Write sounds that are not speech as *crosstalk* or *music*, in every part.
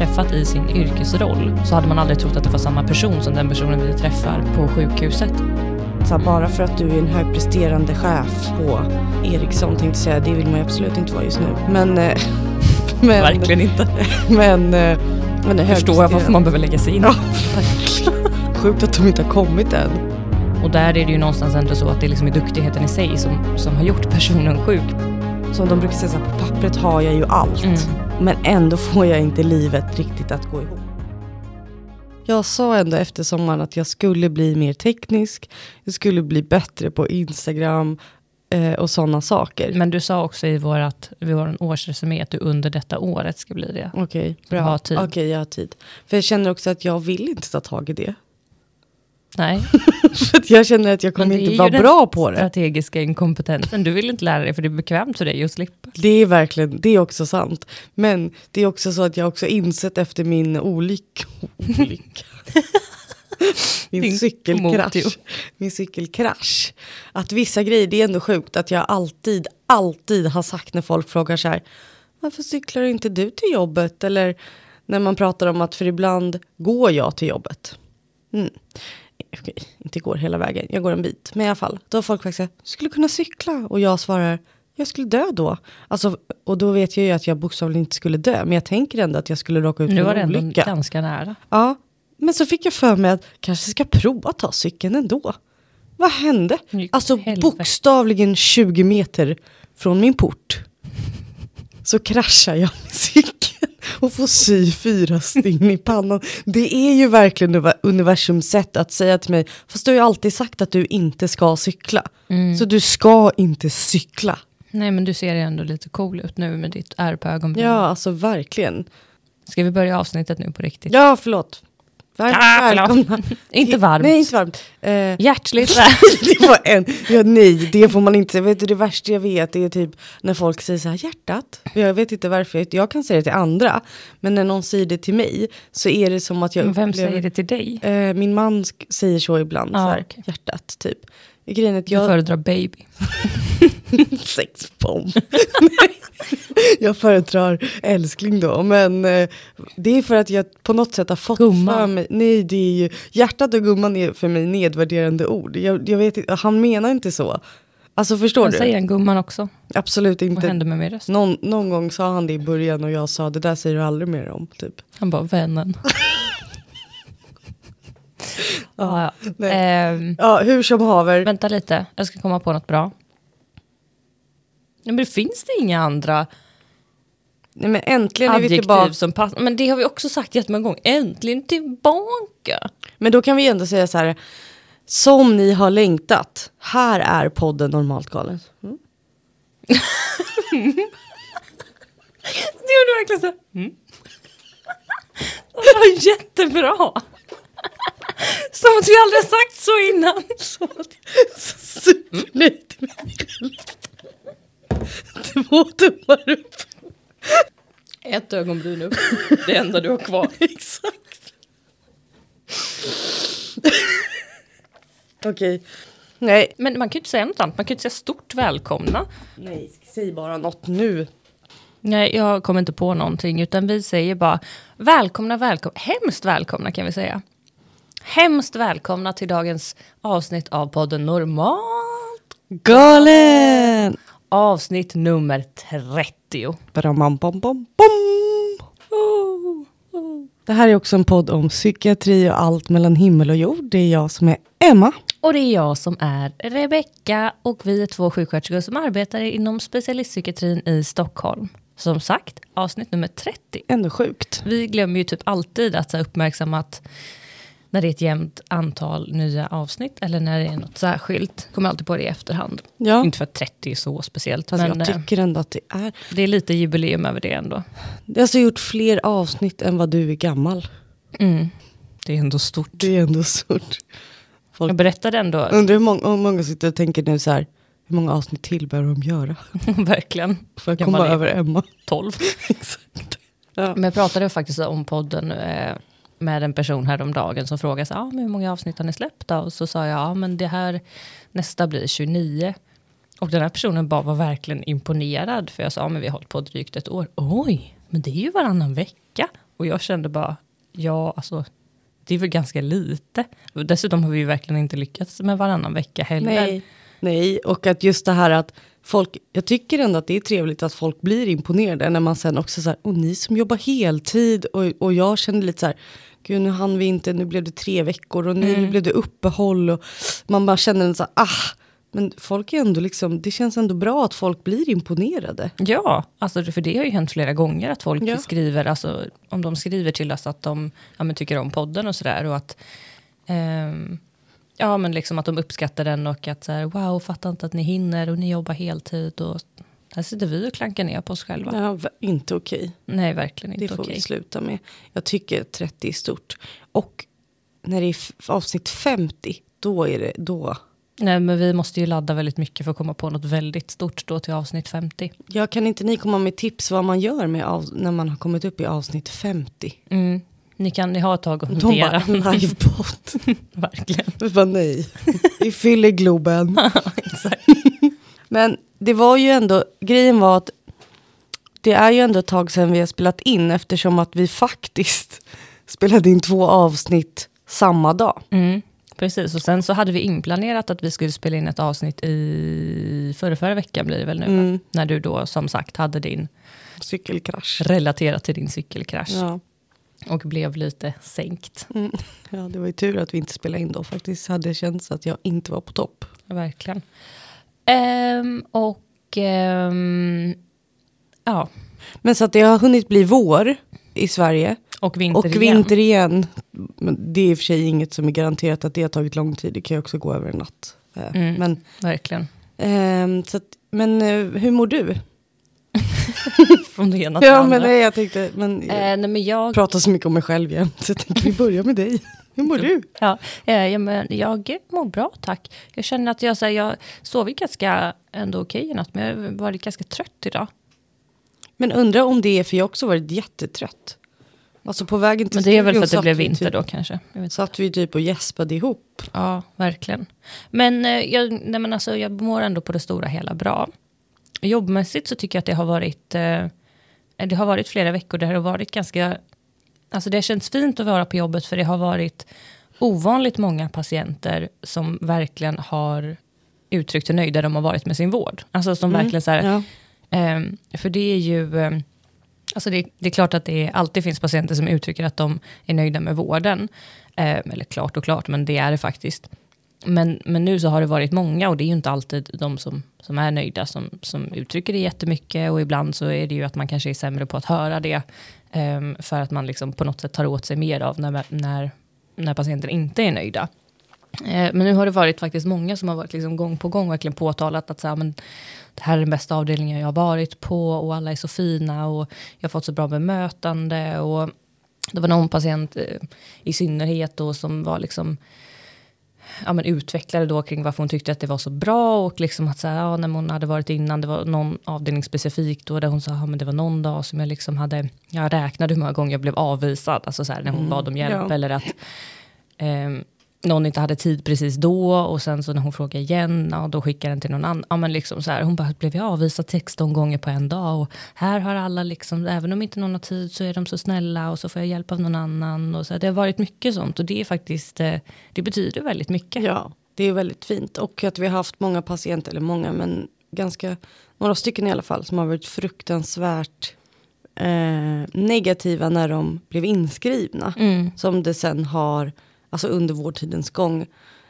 träffat i sin yrkesroll så hade man aldrig trott att det var samma person som den personen vi träffar på sjukhuset. Så bara för att du är en högpresterande chef på Ericsson tänkte jag säga, det vill man ju absolut inte vara just nu. Men... eh, *laughs* men Verkligen inte. Men... eh, men det Förstår jag varför man behöver lägga sig in. Ja. Sjukt att de inte har kommit än. Och där är det ju någonstans ändå så att det liksom är duktigheten i sig som, som har gjort personen sjuk. Som de brukar säga, så här, på pappret har jag ju allt. Mm. Men ändå får jag inte livet riktigt att gå ihop. Jag sa ändå efter sommaren att jag skulle bli mer teknisk. Jag skulle bli bättre på Instagram eh, och sådana saker. Men du sa också i vårat, vid vår årsresumé att du under detta året ska bli det. Okej, Du bra. Okej, jag har tid. För jag känner också att jag vill inte ta tag i det. Nej, *laughs* För att jag känner att jag kommer det är inte vara den bra på det. strategiska inkompetensen. Du vill inte lära dig för det är bekvämt för dig att slippa. Det är verkligen, det är också sant. Men det är också så att jag också insett efter min olycka, olycka. *laughs* min Din cykelkrasch, motio. min cykelkrasch. Att vissa grejer, det är ändå sjukt att jag alltid, alltid har sagt när folk frågar så här, varför cyklar inte du till jobbet? Eller när man pratar om att för ibland går jag till jobbet. Mm. Okej, inte går hela vägen, jag går en bit. Men i alla fall, då har folk faktiskt sagt, du skulle kunna cykla. Och jag svarar, jag skulle dö då. Alltså, och då vet jag ju att jag bokstavligen inte skulle dö. Men jag tänker ändå att jag skulle råka ut Nu för var det en ändå olycka. ganska nära. Ja, men så fick jag för mig att kanske ska prova att ta cykeln ändå. Vad hände? Alltså helvete. bokstavligen 20 meter från min port. Så kraschar jag med cykeln och får sy fyra stygn i pannan. Det är ju verkligen univer- universums sätt att säga till mig, fast du har ju alltid sagt att du inte ska cykla. Mm. Så du ska inte cykla. Nej men du ser ju ändå lite cool ut nu med ditt ärr på ögonbrynen. Ja, alltså verkligen. Ska vi börja avsnittet nu på riktigt? Ja, förlåt. Varmt Ah, välkomna. Inte *laughs* varmt. Nej, inte varmt. Eh, Hjärtligt. *laughs* det var en, ja, nej det får man inte, vet du det värsta jag vet är typ när folk säger så här hjärtat. Jag vet inte varför, jag, kan säga det till andra. Men när någon säger det till mig så är det som att jag Men Vem upplever, säger det till dig? Eh, min man säger så ibland, Ah, så här, okej. hjärtat typ. Grejen att Jag jag... föredrar baby. *laughs* Sexbomb. *laughs* jag föredrar älskling då, men eh, det är för att jag på något sätt har fått Gumman. för mig, nej det är ju, hjärtat och gumman är för mig nedvärderande ord. Jag, jag vet inte, han menar inte så. Alltså förstår Jag du? säger en gumman också. Absolut Vad inte. hände med min röst? Någon, någon gång sa han det i början och jag sa det där säger du aldrig mer om. Typ. Han bara, vännen. *laughs* ja, ja. Ehm, Ja, hur som haver. vänta lite, jag ska komma på något bra. Nej, men det finns det inga andra Nej, men äntligen är vi adjektiv tillbaka. som passar. Men det har vi också sagt jättemånga gånger. Äntligen tillbaka. Men då kan vi ändå säga så här. Som ni har längtat. Här är podden Normalt galen. Mm. *laughs* Det gjorde verkligen så. Mm. *laughs* Det var jättebra. Som att vi aldrig har sagt så innan. Som att jag supernöjd med mig själv. Två tummar upp. Ett ögonbryn upp. Det enda du har kvar. *laughs* Exakt. Okej. Nej. Men man kan ju inte säga något annat. Man kan ju inte säga stort välkomna. Nej, säg bara något nu. Nej, jag kommer inte på någonting. Utan vi säger bara välkomna, välkomna. Hemskt välkomna kan vi säga. Hemskt välkomna till dagens avsnitt av podden Normalt. Galen! Avsnitt nummer 30. Badam, bam, bam, bam. Det här är också en podd om psykiatri och allt mellan himmel och jord. Det är jag som är Emma. Och det är jag som är Rebecka och vi är två sjuksköterskor som arbetar inom specialistpsykiatrin i Stockholm. Som sagt, avsnitt nummer 30. Ändå sjukt. Vi glömmer ju typ alltid att så här, uppmärksamma att när det är ett jämnt antal nya avsnitt eller när det är något särskilt. Kommer alltid på det i efterhand. Ja. Inte för att 30 är så speciellt, Alltså, men jag eh, tycker ändå att det är. det är lite jubileum över det ändå. Jag har alltså gjort fler avsnitt än vad du är gammal. Mm. Det är ändå stort. Det är ändå stort. Folk Jag berättade ändå, undrar hur många, hur många sitter och tänker nu så här. Hur många avsnitt till behöver de göra? *laughs* verkligen, För att Gammal komma över Emma. 12. *laughs* Exakt. Ja. Men jag pratade faktiskt om podden eh, med en person häromdagen som frågade sig, ah, men hur många avsnitt har ni släppt då? Och så sa jag, ah, men det här nästa blir 29. Och den här personen bara var verkligen imponerad. För jag sa, ah, men vi har hållit på drygt ett år. Oj, men det är ju varannan vecka. Och jag kände bara, ja alltså, det är väl ganska lite. Dessutom har vi ju verkligen inte lyckats med varannan vecka heller. Nej. Nej, och att just det här att folk, jag tycker ändå att det är trevligt att folk blir imponerade när man sen också så här, och ni som jobbar heltid och, och jag kände lite så här, gud nu hann vi inte, nu blev det tre veckor och nu, Mm. nu blev det uppehåll och man bara känner en så här, ah, men folk är ändå liksom, det känns ändå bra att folk blir imponerade. Ja, alltså, för det har ju hänt flera gånger att folk Ja. skriver, alltså, om de skriver till oss att de ja, tycker om podden och sådär. Och att, ehm, ja, men liksom att de uppskattar den och att så här, wow, fattar inte att ni hinner och ni jobbar heltid. Och här sitter vi och klankar ner på oss själva. Ja, inte okej. Nej, verkligen Det inte får okej. vi sluta med. Jag tycker 30 är stort. Och när det är avsnitt 50, då är det, då. Nej, men vi måste ju ladda väldigt mycket för att komma på något väldigt stort då till avsnitt 50. Ja, kan inte ni komma med tips vad man gör med när man har kommit upp i avsnitt 50? Mm. Ni kan ni har ett tag att De fundera. bara, livepodd. *laughs* verkligen. Vi bara nej, vi fyller Globen. *laughs* Men det var ju ändå, grejen var att det är ju ändå ett tag sedan vi har spelat in eftersom att vi faktiskt spelade in två avsnitt samma dag. Mm, precis, och sen så hade vi inplanerat att vi skulle spela in ett avsnitt i förra, förra veckan blir det väl nu? Mm. när du då som sagt hade din, Cykelkrasch. relaterat till din cykelkrasch Ja. Och blev lite sänkt. Mm. ja, det var ju tur att vi inte spelade in då faktiskt. Hade det känts att jag inte var på topp. Verkligen. Ehm, och ehm, ja, Men så att det har hunnit bli vår i Sverige. och vinter och igen. vinter igen. Men det är i och för sig inget som är garanterat att det har tagit lång tid. Det kan ju också gå över en natt. Eh, Mm. Men, Verkligen. ehm, så att, men eh, hur mår du? *laughs* Från det ena till Ja det andra. men nej jag tänkte, men Eh, jag nej, men jag, pratar så mycket om mig själv igen. Så jag tänker vi börjar med dig. Hur mår du? ja, eh, ja, men jag mår bra tack. Jag känner att jag, så här, jag sovit ganska ändå okej i natt, men jag har varit ganska trött idag. Men undrar om det är för jag också varit jättetrött. Alltså på vägen till Men det är väl för att det blev vi vinter typ, då kanske. Jag. Satt vi typ och gäspade ihop. Ja, verkligen. Men, eh, jag, nej, men alltså, jag mår ändå på det stora hela bra. Jobbmässigt så tycker jag att det har varit, eh, det har varit flera veckor där det har varit ganska, alltså det har känts fint att vara på jobbet för det har varit ovanligt många patienter som verkligen har uttryckt hur nöjda de har varit med sin vård. Alltså som verkligen så här, Ja. Ehm, för det är ju, ehm, alltså det, det är klart att det alltid finns patienter som uttrycker att de är nöjda med vården. Ehm, eller klart och klart, men det är det faktiskt. Men, men nu så har det varit många och det är ju inte alltid de som, som är nöjda som, som uttrycker det jättemycket. Och ibland så är det ju att man kanske är sämre på att höra det. um, för att man liksom på något sätt tar åt sig mer av när, när, när patienten inte är nöjda. Uh, Men nu har det varit faktiskt många som har varit liksom gång på gång verkligen påtalat att så här, men, det här är den bästa avdelningen jag har varit på och alla är så fina och jag har fått så bra bemötande. Och det var någon patient eh, i synnerhet då som var liksom ja, men utvecklade då kring varför hon tyckte att det var så bra och liksom att så här, ja, när hon hade varit innan, det var någon avdelning specifikt då där hon sa, ja, men det var någon dag som jag liksom hade, jag räknade hur många gånger jag blev avvisad, alltså så här, när hon bad om hjälp ja. eller att ehm, någon inte hade tid precis då och sen så när hon frågade igen, ja, då skickade den till någon annan. Ja, men liksom så här, hon bara, blev jag avvisad 16 gånger på en dag och här har alla liksom, även om inte någon har tid så är de så snälla och så får jag hjälp av någon annan. Och så det har varit mycket sånt och det är faktiskt, eh, det betyder väldigt mycket. Ja, det är väldigt fint. Och att vi har haft många patienter, eller många, men ganska, några stycken i alla fall, som har varit fruktansvärt eh, negativa när de blev inskrivna. Mm. Som det sen har, alltså under vårdtidens gång,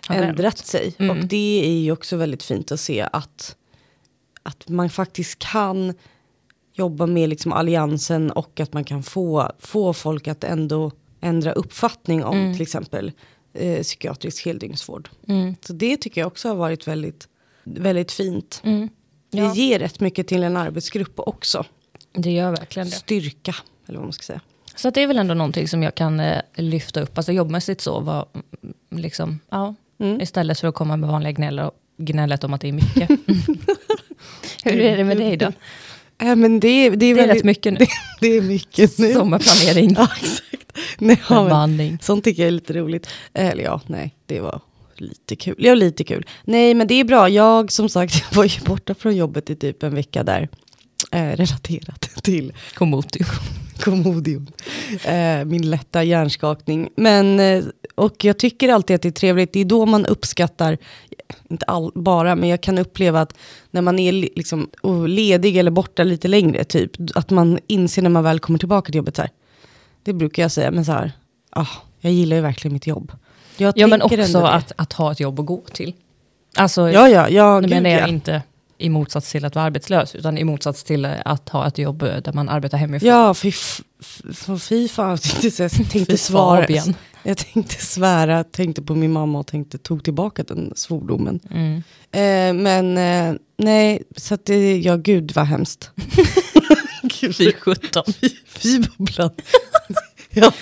Har ändrat vänt. sig. Mm. Och det är ju också väldigt fint att se att, att man faktiskt kan jobba med liksom alliansen och att man kan få, få folk att ändå ändra uppfattning om Mm. till exempel eh, psykiatrisk heldygnsvård. Mm. Så det tycker jag också har varit väldigt, väldigt fint. Mm. Det Ja, ger rätt mycket till en arbetsgrupp också. det gör verkligen det. Styrka, eller vad man ska säga. Så det är väl ändå någonting som jag kan eh, lyfta upp, alltså jobbmässigt så, var, mm, liksom, ja, Mm. istället för att komma med vanliga gnäll och gnället om att det är mycket. *laughs* Hur är det med dig då? *laughs* Äh, men det, är- det, är Det är väldigt, rätt mycket nu. *laughs* det är mycket nu. Sommarplanering, Ja, exakt. Nej, ja, bemanning. sånt tycker jag är lite roligt. Eller ja, nej, det var lite kul. Ja, lite kul. Nej, men det är bra. Jag som sagt var ju borta från jobbet i typ en vecka där. Eh, relaterat till, Komotio. Komodion. Eh, min lätta hjärnskakning. Men, eh, och jag tycker alltid att det är trevligt. Det är då man uppskattar, inte all, bara, men jag kan uppleva att när man är li- liksom, ledig eller borta lite längre, typ, att man inser när man väl kommer tillbaka till jobbet så här. Det brukar jag säga, men så här, ah, jag gillar ju verkligen mitt jobb. Jag Ja, men också att, att ha ett jobb att gå till. Alltså, Ja, ja, ja, gud, menar jag ja. inte i motsats till att vara arbetslös, utan i motsats till att ha ett jobb eh, där man arbetar hemifrån. Ja, fy, fy fan. Jag tänkte, jag tänkte svara. Jag tänkte svära, tänkte på min mamma och tänkte, tog tillbaka den svordomen. Mm. Eh, men eh, nej, så att det, ja gud vad hemskt. *laughs* Fy sjutton. *laughs* Fy bubblan. *laughs* ja,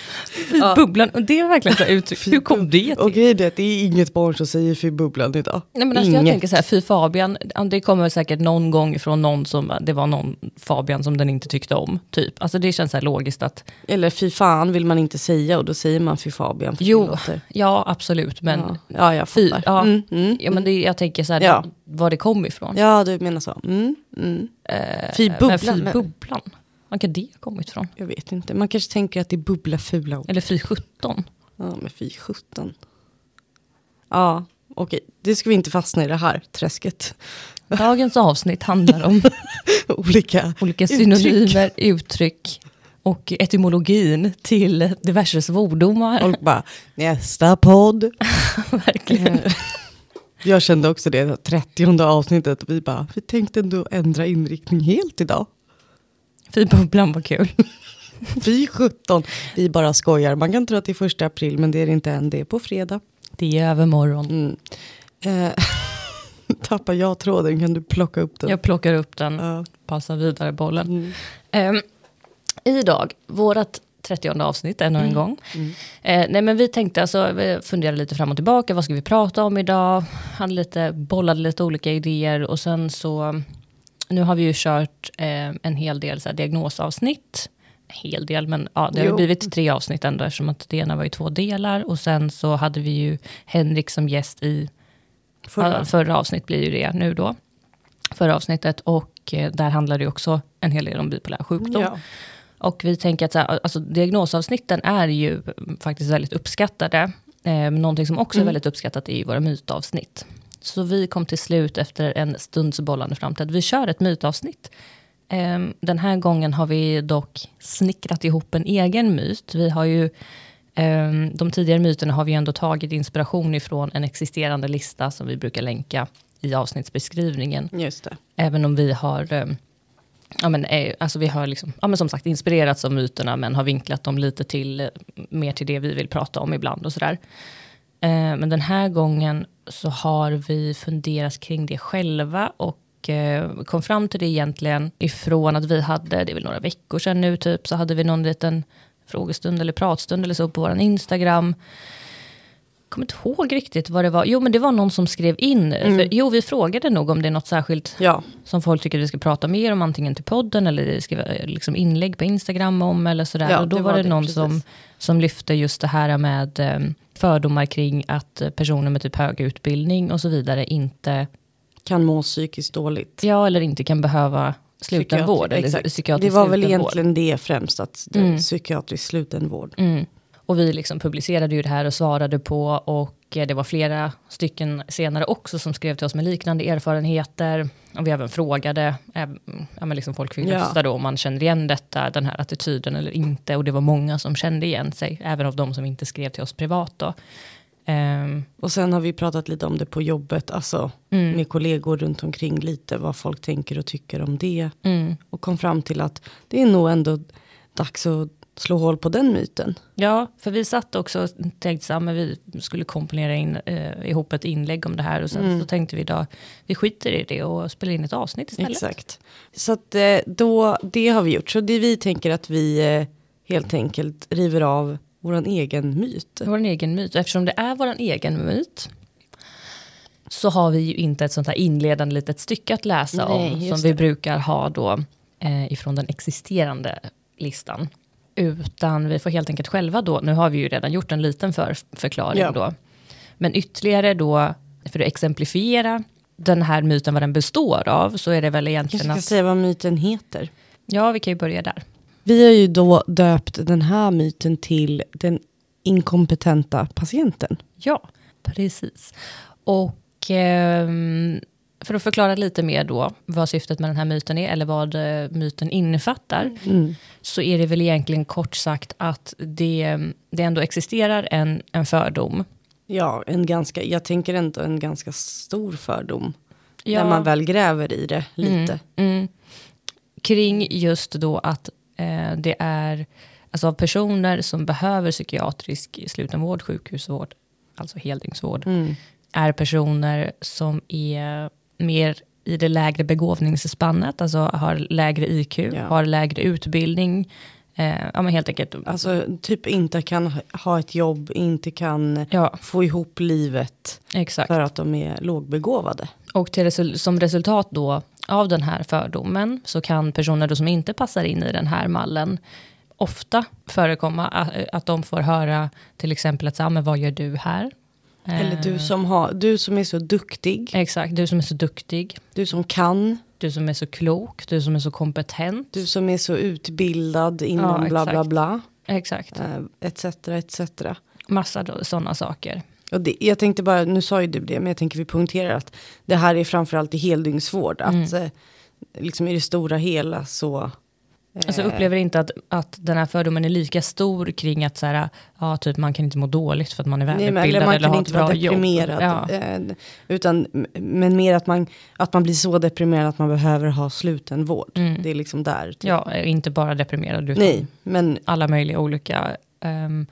Fy bubblan. Och det är verkligen här *laughs* uttryck. Hur kom det till? och grejen är att det är inget barn som säger fy bubblan idag. Nej, men alltså, jag tänker så här, fy Fabian, det kommer säkert någon gång från någon som, det var någon Fabian som den inte tyckte om, typ. Alltså det känns så här logiskt att, Eller fy fan vill man inte säga och då säger man fy Fabian. för jo, ja absolut, men, ja. ja, jag fy, fattar. ja, Mm, mm, ja, men det, jag tänker så här, Ja. var det kom ifrån. ja, du menar så. Mm, mm. Eh, Fy men bubblan. fy men- bubblan, var kan det ha kommit ifrån? Jag vet inte, man kanske tänker att det är bubbla fula ord. Eller fy sjutton. Ja, men fy sjutton. Ja, okej. Det ska vi inte fastna i det här träsket. Dagens avsnitt handlar om *laughs* Olika olika uttryck. synonymer, uttryck och etymologin till diverse svordomar. Folk bara, nästa podd. *laughs* Verkligen. Jag kände också det, 30 avsnittet. Vi bara, vi tänkte ändå ändra inriktning helt idag. Fy bubblan var kul. *laughs* Fy sjutton. Vi bara skojar. Man kan tro att det är första april, men det är det inte än. Det är på fredag. Det är övermorgon. Mm. Eh, *laughs* tappar jag tråden, kan du plocka upp den? Jag plockar upp den, Ja. passar vidare bollen. Mm. Ehm, idag, vårt 30 avsnitt ännu Mm. en gång. Eh, nej men vi tänkte alltså, vi funderade lite fram och tillbaka, vad ska vi prata om idag? Hade lite, bollade lite olika idéer och sen så, nu har vi ju kört eh, en hel del så här, diagnosavsnitt. En hel del, men ja, det har Jo. blivit tre avsnitt ändå eftersom att det ena var i två delar. Och sen så hade vi ju Henrik som gäst i Förra. förra, avsnitt blir ju det nu då. Förra avsnittet och eh, där handlar det också en hel del om bipolär sjukdom. Ja. Och vi tänker att så här, alltså, diagnosavsnitten är ju faktiskt väldigt uppskattade. Eh, någonting som också är väldigt uppskattat är ju våra mytavsnitt. Så vi kom till slut efter en stunds bollande fram till att vi kör ett mytavsnitt. Eh, den här gången har vi dock snickrat ihop en egen myt. Vi har ju, eh, de tidigare myterna har vi ändå tagit inspiration ifrån en existerande lista som vi brukar länka i avsnittsbeskrivningen. Just det. Även om vi har, eh, ja, men, eh, alltså vi har liksom, ja, men som sagt inspirerats av myterna men har vinklat dem lite till, eh, mer till det vi vill prata om ibland och sådär. Eh, men den här gången så har vi funderat kring det själva och eh, kom fram till det egentligen ifrån att vi hade, det är väl några veckor sedan nu typ, så hade vi någon liten frågestund eller pratstund eller så på vår Instagram kommer inte ihåg riktigt vad det var. Jo, men det var någon som skrev in. För, jo, vi frågade nog om det är något särskilt Ja, som folk tycker vi ska prata mer om, antingen till podden eller skriva liksom inlägg på Instagram om eller sådär. Ja, och då det var, var det någon precis. som, som lyfte just det här med eh, fördomar kring att personer med typ hög utbildning och så vidare inte, kan må psykiskt dåligt. ja eller inte kan behöva slutenvård. Psykiatri- Eller exakt. Det var väl slutenvård. egentligen det främst, att det Mm. psykiatrisk slutenvård. Mm. Och vi liksom publicerade ju det här och svarade på och eh, det var flera stycken senare också som skrev till oss med liknande erfarenheter. Och vi även frågade, eh, ja, men liksom folk fick Ja. rösta då om man känner igen detta, den här attityden eller inte. Och det var många som kände igen sig, även av de som inte skrev till oss privat då. Ehm, Och sen har vi pratat lite om det på jobbet, alltså mm, med kollegor runt omkring lite, vad folk tänker och tycker om det. mm. Och kom fram till att det är nog ändå dags att slå hål på den myten. Ja, för vi satt också och tänkte men vi skulle komponera in, eh, ihop ett inlägg om det här och sen Mm. så tänkte vi då, vi skiter i det och spelar in ett avsnitt istället. Exakt. Så att eh, då, det har vi gjort. Så det vi tänker att vi eh, helt enkelt river av våran egen myt. Vår egen myt. Och eftersom det är vår egen myt så har vi ju inte ett sånt här inledande litet stycke att läsa Nej, om som vi det. brukar ha då eh, ifrån den existerande listan. Utan vi får helt enkelt själva då, nu har vi ju redan gjort en liten för, förklaring Ja. då. Men ytterligare då, för att exemplifiera den här myten vad den består av, så är det väl egentligen ska att, säga vad myten heter. ja vi kan ju börja där. Vi har ju då döpt den här myten till den inkompetenta patienten. Ja, precis. Och ehm, för att förklara lite mer då vad syftet med den här myten är, eller vad eh, myten innefattar, Mm. så är det väl egentligen kort sagt att det, det ändå existerar en, en fördom. Ja, en ganska, jag tänker ändå en ganska stor fördom. Ja. När man väl gräver i det lite. Mm. Kring just då att eh, det är alltså av personer som behöver psykiatrisk slutenvård, sjukhusvård, alltså heldygnsvård, Mm. är personer som är mer i det lägre begåvningsspannet, alltså har lägre IQ, Ja. har lägre utbildning, eh, ja men helt enkelt, Alltså typ inte kan ha ett jobb, inte kan ja få ihop livet exakt. för att de är lågbegåvade. Och till som resultat då av den här fördomen så kan personer då som inte passar in i den här mallen ofta förekomma att, att de får höra till exempel att så, ah, men vad gör du här? Eller Eh, du som, har, du som är så duktig, Exakt, du som är så duktig, du som kan, du som är så klok, du som är så kompetent. du som är så utbildad inom Ja, bla bla bla. Exakt, eh, Etc, etc. massa sådana saker. Och det, jag tänkte bara, nu sa ju du det, men jag tänker vi poängterar att det här är framförallt i heldygnsvård. Att eh, liksom i det stora hela så... Alltså eh, upplever inte att, att den här fördomen är lika stor kring att så här, ja, typ man kan inte må dåligt för att man är välutbildad eller man eller har inte ett bra jobb. Ja. Eh, utan, men mer att man, att man blir så deprimerad att man behöver ha slutenvård. Mm. Det är liksom där. typ. Ja, inte bara deprimerad utan Nej, men alla möjliga olika um,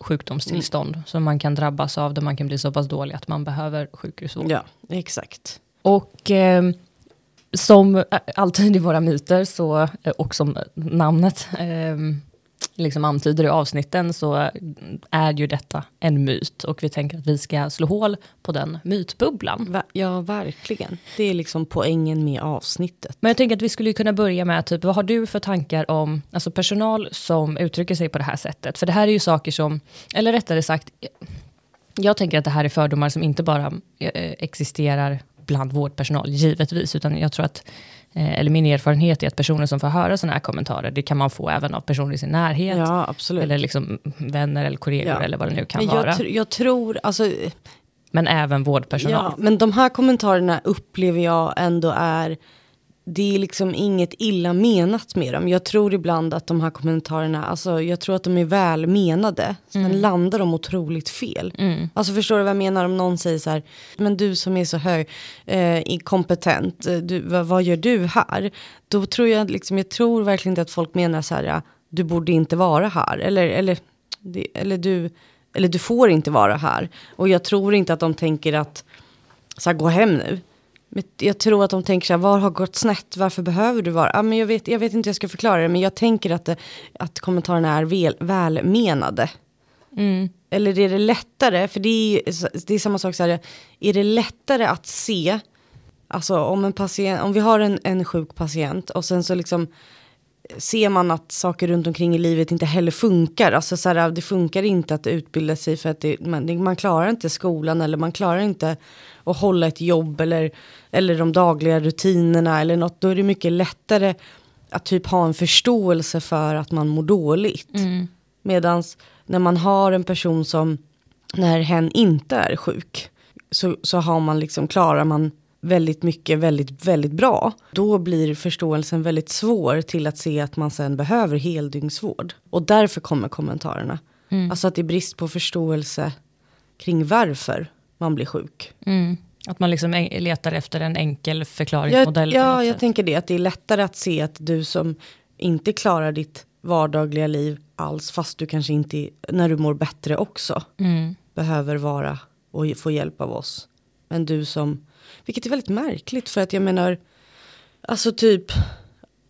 sjukdomstillstånd Mm. som man kan drabbas av där man kan bli så pass dålig att man behöver sjukhusvård. ja, exakt. Och ehm, som ä- alltid i våra myter så, eh, och som namnet ehm, liksom antyder i avsnitten så är ju detta en myt och vi tänker att vi ska slå hål på den mytbubblan. Ja, verkligen. Det är liksom poängen med avsnittet. Men jag tänker att vi skulle kunna börja med, typ, vad har du för tankar om alltså personal som uttrycker sig på det här sättet? För det här är ju saker som, eller rättare sagt, jag tänker att det här är fördomar som inte bara eh, existerar bland vårdpersonal, givetvis, utan jag tror att, eh, eller min erfarenhet är att personer som får höra sådana här kommentarer, det kan man få även av personer i sin närhet, Ja, eller liksom vänner eller kollegor Ja. eller vad det nu kan men vara. jag, tr- jag tror, alltså, Men även vårdpersonal. ja, men de här kommentarerna upplever jag ändå är, det är liksom inget illa menat med dem. Jag tror ibland att de här kommentarerna, alltså jag tror att de är väl menade. Sen landar de otroligt fel. Mm. Alltså förstår du vad jag menar om någon säger så här, men du som är så hög, eh, inkompetent, eh, du, vad, vad gör du här? Då tror jag liksom, jag tror verkligen inte att folk menar så här, du borde inte vara här. Eller, eller, det, eller, du, eller du får inte vara här. Och jag tror inte att de tänker att, så här, gå hem nu. Men jag tror att de tänker så här, vad har gått snett? Varför behöver du vara? Ja, men jag, vet, jag vet inte hur jag ska förklara det, men jag tänker att, det, att kommentarerna är väl, välmenade. Mm. Eller är det lättare, för det är, det är samma sak så här, är det lättare att se, alltså om en patient, om vi har en, en sjuk patient och sen så liksom ser man att saker runt omkring i livet inte heller funkar. Alltså så här, det funkar inte att utbilda sig för att det, man, man klarar inte skolan eller man klarar inte att hålla ett jobb eller, eller de dagliga rutinerna eller något. Då är det mycket lättare att typ ha en förståelse för att man mår dåligt. Mm. Medan när man har en person som, när hen inte är sjuk, så, så har man liksom, klarar man väldigt mycket väldigt, väldigt bra. Då blir förståelsen väldigt svår till att se att man sen behöver heldygnsvård. Och därför kommer kommentarerna. Alltså att det är brist på förståelse kring varför man blir sjuk. Mm. Att man liksom letar efter en enkel Jag, förklaringsmodell. på ja, jag sätt. tänker det. Att det är lättare att se att du som inte klarar ditt vardagliga liv alls, fast du kanske inte, när du mår bättre också, Mm. behöver vara och få hjälp av oss. Men du som, vilket är väldigt märkligt för att jag menar, alltså typ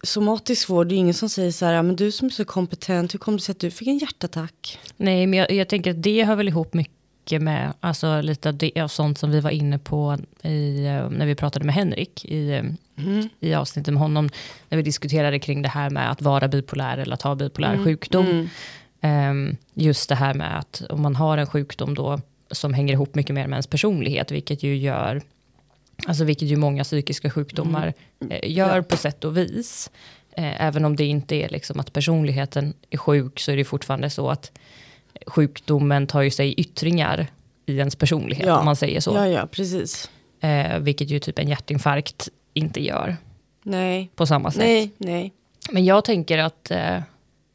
somatisk vård, det är ingen som säger så här, "Ja, men du som är så kompetent, hur kom det sig att du fick en hjärtattack? Nej, men jag, jag tänker att det hör väl ihop mycket med, alltså lite av det av sånt som vi var inne på i, eh, när vi pratade med Henrik i, eh, i avsnittet med honom, när vi diskuterade kring det här med att vara bipolär eller att ha bipolär sjukdom. Ehm, just det här med att om man har en sjukdom då som hänger ihop mycket mer med ens personlighet, vilket ju gör, alltså vilket ju många psykiska sjukdomar eh, gör Ja. på sätt och vis. eh, även om det inte är liksom att personligheten är sjuk så är det fortfarande så att sjukdomen tar ju sig yttringar i ens personlighet Ja. om man säger så. Ja, ja, precis. Eh, vilket ju typ en hjärtinfarkt inte gör Nej, på samma sätt. nej, nej. Men jag tänker att, eh,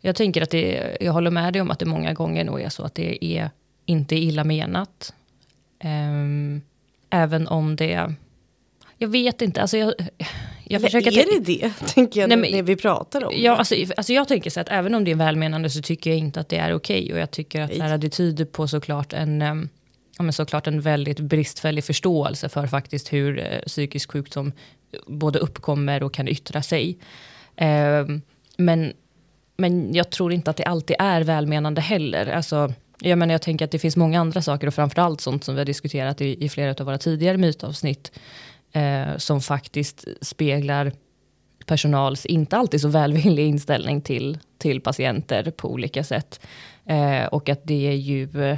jag tänker att det, jag håller med dig om att det många gånger nog är så att det är inte illa menat. Ehm, även om det, jag vet inte, alltså jag, jag Eller försöker... är det det, *laughs* tänker jag, Nej, när men- vi pratar om Ja, det? alltså, alltså jag tänker så att även om det är välmenande så tycker jag inte att det är okej. Och jag tycker att här, det tyder på såklart en, ja, men såklart en väldigt bristfällig förståelse för faktiskt hur eh, psykisk sjukdom både uppkommer och kan yttra sig. Ehm, men, men jag tror inte att det alltid är välmenande heller. Alltså, jag, menar, jag tänker att det finns många andra saker och framförallt sånt som vi har diskuterat i, i flera av våra tidigare mytavsnitt. Eh, som faktiskt speglar personals inte alltid så välvillig inställning till, till patienter på olika sätt. Eh, och att det ju eh,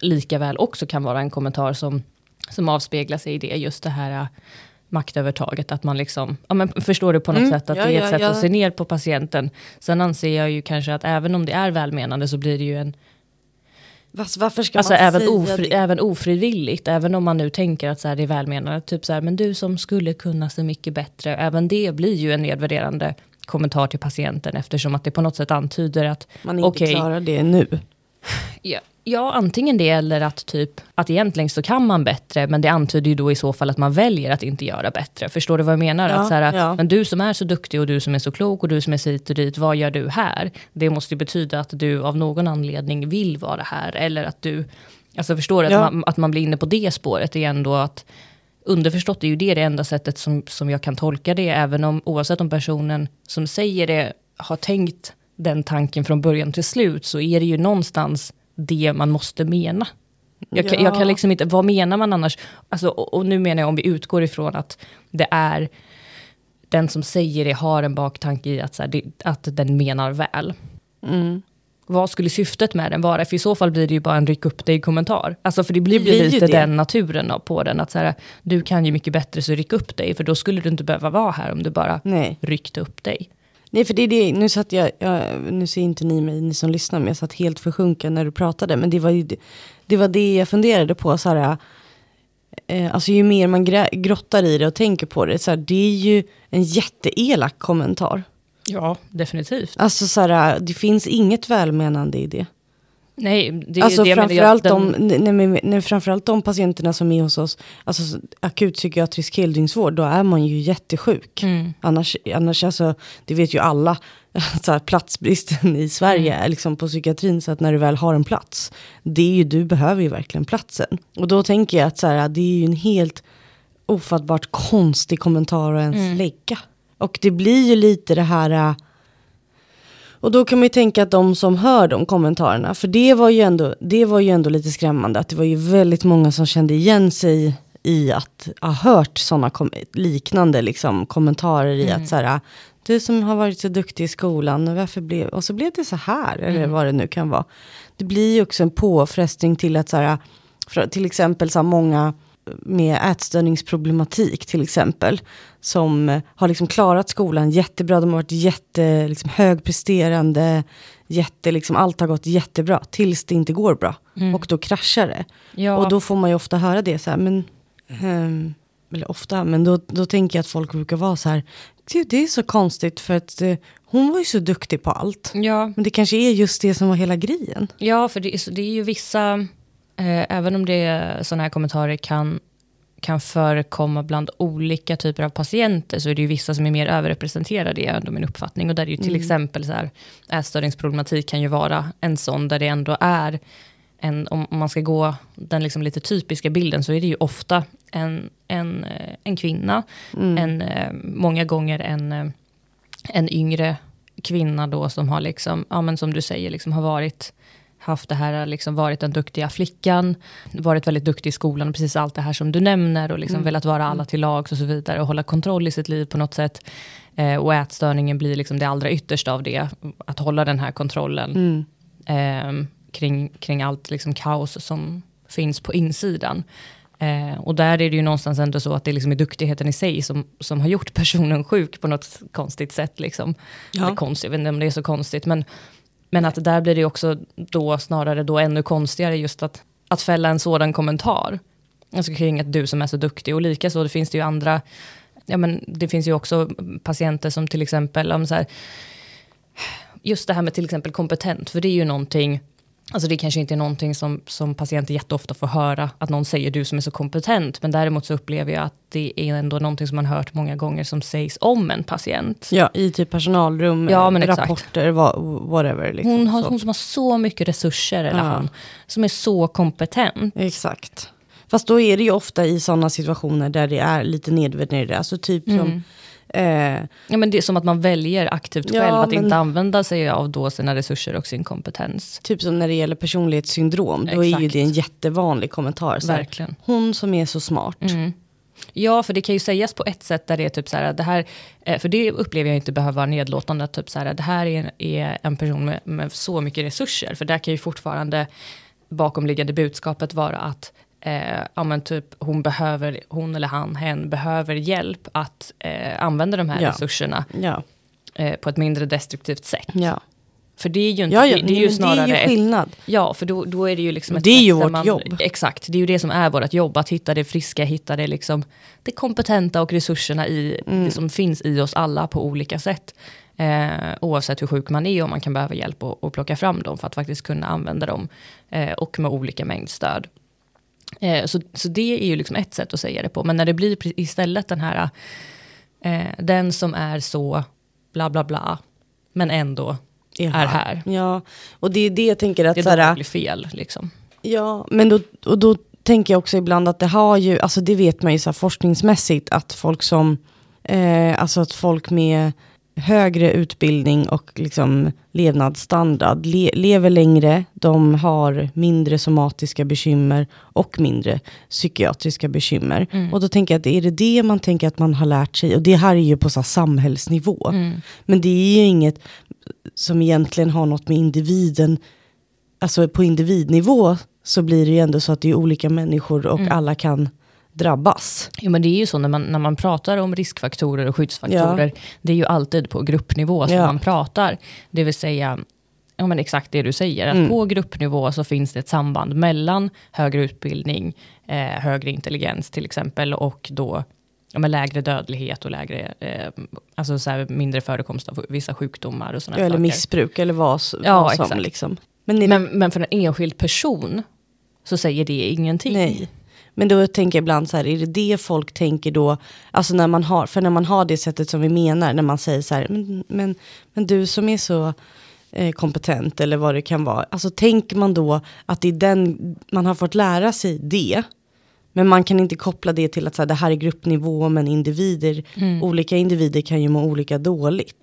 lika väl också kan vara en kommentar som, som avspeglar sig i det, just det här eh, maktövertaget, att man liksom, ja men förstår du på något Mm, sätt att ja, det är ett ja, sätt ja. att se ner på patienten. Sen anser jag ju kanske att även om det är välmenande så blir det ju en varför ska Alltså man även, säga ofri, det? även ofrivilligt, även om man nu tänker att så här, det är välmenande, typ så här, men du som skulle kunna så mycket bättre, även det blir ju en nedvärderande kommentar till patienten eftersom att det på något sätt antyder att Man inte okej, klarar det nu. ja, ja, antingen det eller att typ att egentligen så kan man bättre, men det antyder ju då i så fall att man väljer att inte göra bättre. Förstår du vad jag menar? Ja, att så här, ja. Men du som är så duktig och du som är så klok och du som är så hit och dit, vad gör du här? Det måste ju betyda att du av någon anledning vill vara här, eller att du, alltså förstår du, Ja. att, man, att man blir inne på det spåret är ändå att underförstått är ju det det enda sättet som, som jag kan tolka det, även om oavsett om personen som säger det har tänkt den tanken från början till slut, så är det ju någonstans det man måste mena. Jag, kan, jag Ja. kan liksom inte, vad menar man annars? Alltså, och, och nu menar jag om vi utgår ifrån att det är den som säger det har en baktanke i att, så här, det, att den menar väl. Mm. Vad skulle syftet med den vara? För i så fall blir det ju bara en ryck upp dig-kommentar. Alltså för det blir, blir lite det. den naturen på den. Att så här, du kan ju mycket bättre så ryck upp dig. För då skulle du inte behöva vara här om du bara Nej. ryckte upp dig. Nej, för det är det, nu satt jag, jag, nu ser inte ni mig, ni som lyssnar, men jag satt helt försjunken när du pratade. Men det var ju det, var det jag funderade på, så här, eh, alltså ju mer man grä, grottar i det och tänker på det, så här, det är ju en jätteelak kommentar. Ja, definitivt. Alltså så här, det finns inget välmenande i det. Nej, det är alltså ju det jag menar. framförallt, Jag- de, nej, nej, nej, framförallt de patienterna som är hos oss, alltså akutpsykiatrisk heldygnsvård, då är man ju jättesjuk. Mm. Annars, annars alltså, det vet ju alla, *laughs* så här, platsbristen i Sverige Mm. liksom på psykiatrin, så att när du väl har en plats, det är ju, du behöver ju verkligen platsen. Och då tänker jag att så här, det är ju en helt ofattbart konstig kommentar att ens Mm. lägga. Och det blir ju lite det här, äh, och då kan man ju tänka att de som hör de kommentarerna, för det var ju ändå, det var ju ändå lite skrämmande, att det var ju väldigt många som kände igen sig i att ha hört sådana liknande liksom, kommentarer i att så här, du som har varit så duktig i skolan, varför blev, och så blev det så här, eller vad det nu kan vara. Det blir ju också en påfrestning till att så här, till exempel så här, många med ätstörningsproblematik till exempel, som har liksom klarat skolan jättebra, de har varit jätte, liksom, högpresterande, jätte, liksom, allt har gått jättebra, tills det inte går bra. Och då kraschar det. Ja. Och då får man ju ofta höra det så här, men, ehm, eller ofta, men då, då tänker jag att folk brukar vara så här, "Gud, det är så konstigt för att eh, hon var ju så duktig på allt. ja, Men det kanske är just det som var hela grejen. Ja, för det, är- det är ju vissa, även om det sådana här kommentarer kan, kan förekomma bland olika typer av patienter, så är det ju vissa som är mer överrepresenterade, är ändå min uppfattning. Och där är ju till exempel så här, ätstörningsproblematik kan ju vara en sån, där det ändå är, en, om, man ska gå den liksom lite typiska bilden, så är det ju ofta en, en, eh, en kvinna, en, eh, många gånger en, eh, en yngre kvinna då som har liksom, ja men som du säger, liksom har varit haft det här, liksom varit den duktiga flickan, varit väldigt duktig i skolan, och precis allt det här som du nämner, och liksom velat vara alla till lags och så vidare, och hålla kontroll i sitt liv på något sätt. Eh, och ätstörningen blir liksom det allra yttersta av det, att hålla den här kontrollen eh, kring, kring allt liksom kaos som finns på insidan. Eh, och där är det ju någonstans ändå så att det liksom är duktigheten i sig som, som har gjort personen sjuk på något konstigt sätt. Liksom. Ja. Eller konstigt, jag vet inte om det är så konstigt. Men, men att där blir det också då snarare då ännu konstigare just att, att fälla en sådan kommentar. Alltså kring att du som är så duktig. Och likaså det finns det ju andra, ja men det finns ju också patienter som till exempel, om så här, just det här med till exempel kompetent, för det är ju någonting, alltså det kanske inte är någonting som, som patienter jätteofta får höra, att någon säger du som är så kompetent, men däremot så upplever jag att det är ändå någonting som man hört många gånger som sägs om en patient. Ja, i typ personalrum, Ja, men eh, exakt. rapporter, wha- whatever. Liksom. Hon, har, Så. hon som har så mycket resurser, eller Ja. han, som är så kompetent. Exakt. Fast då är det ju ofta i sådana situationer där det är lite nedvärderande. Alltså typ som... Eh, Ja, men det är som att man väljer aktivt Ja, själv att men- inte använda sig av då sina resurser och sin kompetens. typ som när det gäller personlighetssyndrom. Då är ju Exakt. det en jättevanlig kommentar. Så här, Verkligen. hon som är så smart. Mm. Ja, för det kan ju sägas på ett sätt där det är typ så här, det här, eh, för det upplever jag inte behöver vara nedlåtande, typ så här, det här är, är en person med, med så mycket resurser, för där kan ju fortfarande bakomliggande budskapet vara att eh, ja, men typ, hon, behöver, hon eller han, hen behöver hjälp att eh, använda de här Ja. resurserna Ja, eh, på ett mindre destruktivt sätt. ja. För det är ju, inte, ja, ja det, det är ju snarare det är ju ett, skillnad. Ja, för då, då är det ju liksom ett Det är ju vårt man, jobb. Exakt, det är ju det som är vårt jobb, att hitta det friska, hitta det, liksom, det kompetenta och resurserna i, Mm. det som finns i oss alla på olika sätt. Eh, oavsett hur sjuk man är och man kan behöva hjälp att plocka fram dem för att faktiskt kunna använda dem. Eh, och med olika mängd stöd. Eh, så, så det är ju liksom ett sätt att säga det på. Men när det blir istället den här, eh, den som är så bla bla bla, men ändå är här. Ja, och det är det jag tänker att Det är så då det här, blir fel. Liksom. Ja, men då, och då tänker jag också ibland att det har ju, alltså det vet man ju så här forskningsmässigt, att folk som, eh, alltså att folk med högre utbildning och liksom levnadsstandard. Le, lever längre, de har mindre somatiska bekymmer och mindre psykiatriska bekymmer. Och då tänker jag att är det det man tänker att man har lärt sig, och det här är ju på så här samhällsnivå, men det är ju inget som egentligen har något med individen alltså på individnivå så blir det ju ändå så att det är olika människor och alla kan drabbas. Jo, men det är ju så när man, när man pratar om riskfaktorer och skyddsfaktorer. Det är ju alltid på gruppnivå som Ja. man pratar. Det vill säga, ja, men exakt det du säger. Att Mm. på gruppnivå så finns det ett samband mellan högre utbildning, eh, högre intelligens till exempel och då ja, men lägre dödlighet och lägre, eh, alltså så här, mindre förekomst av vissa sjukdomar och eller saker. missbruk eller vad, Ja, vad som liksom. Men, Men, men för en enskild person så säger det ingenting. nej. Men då tänker jag ibland så här, är det det folk tänker då, alltså när man har, för när man har det sättet som vi menar, när man säger så här, men, men, men du som är så eh, kompetent eller vad det kan vara, alltså tänker man då att det är den, man har fått lära sig det, men man kan inte koppla det till att så här, det här är gruppnivå, men individer, olika individer kan ju må olika dåligt.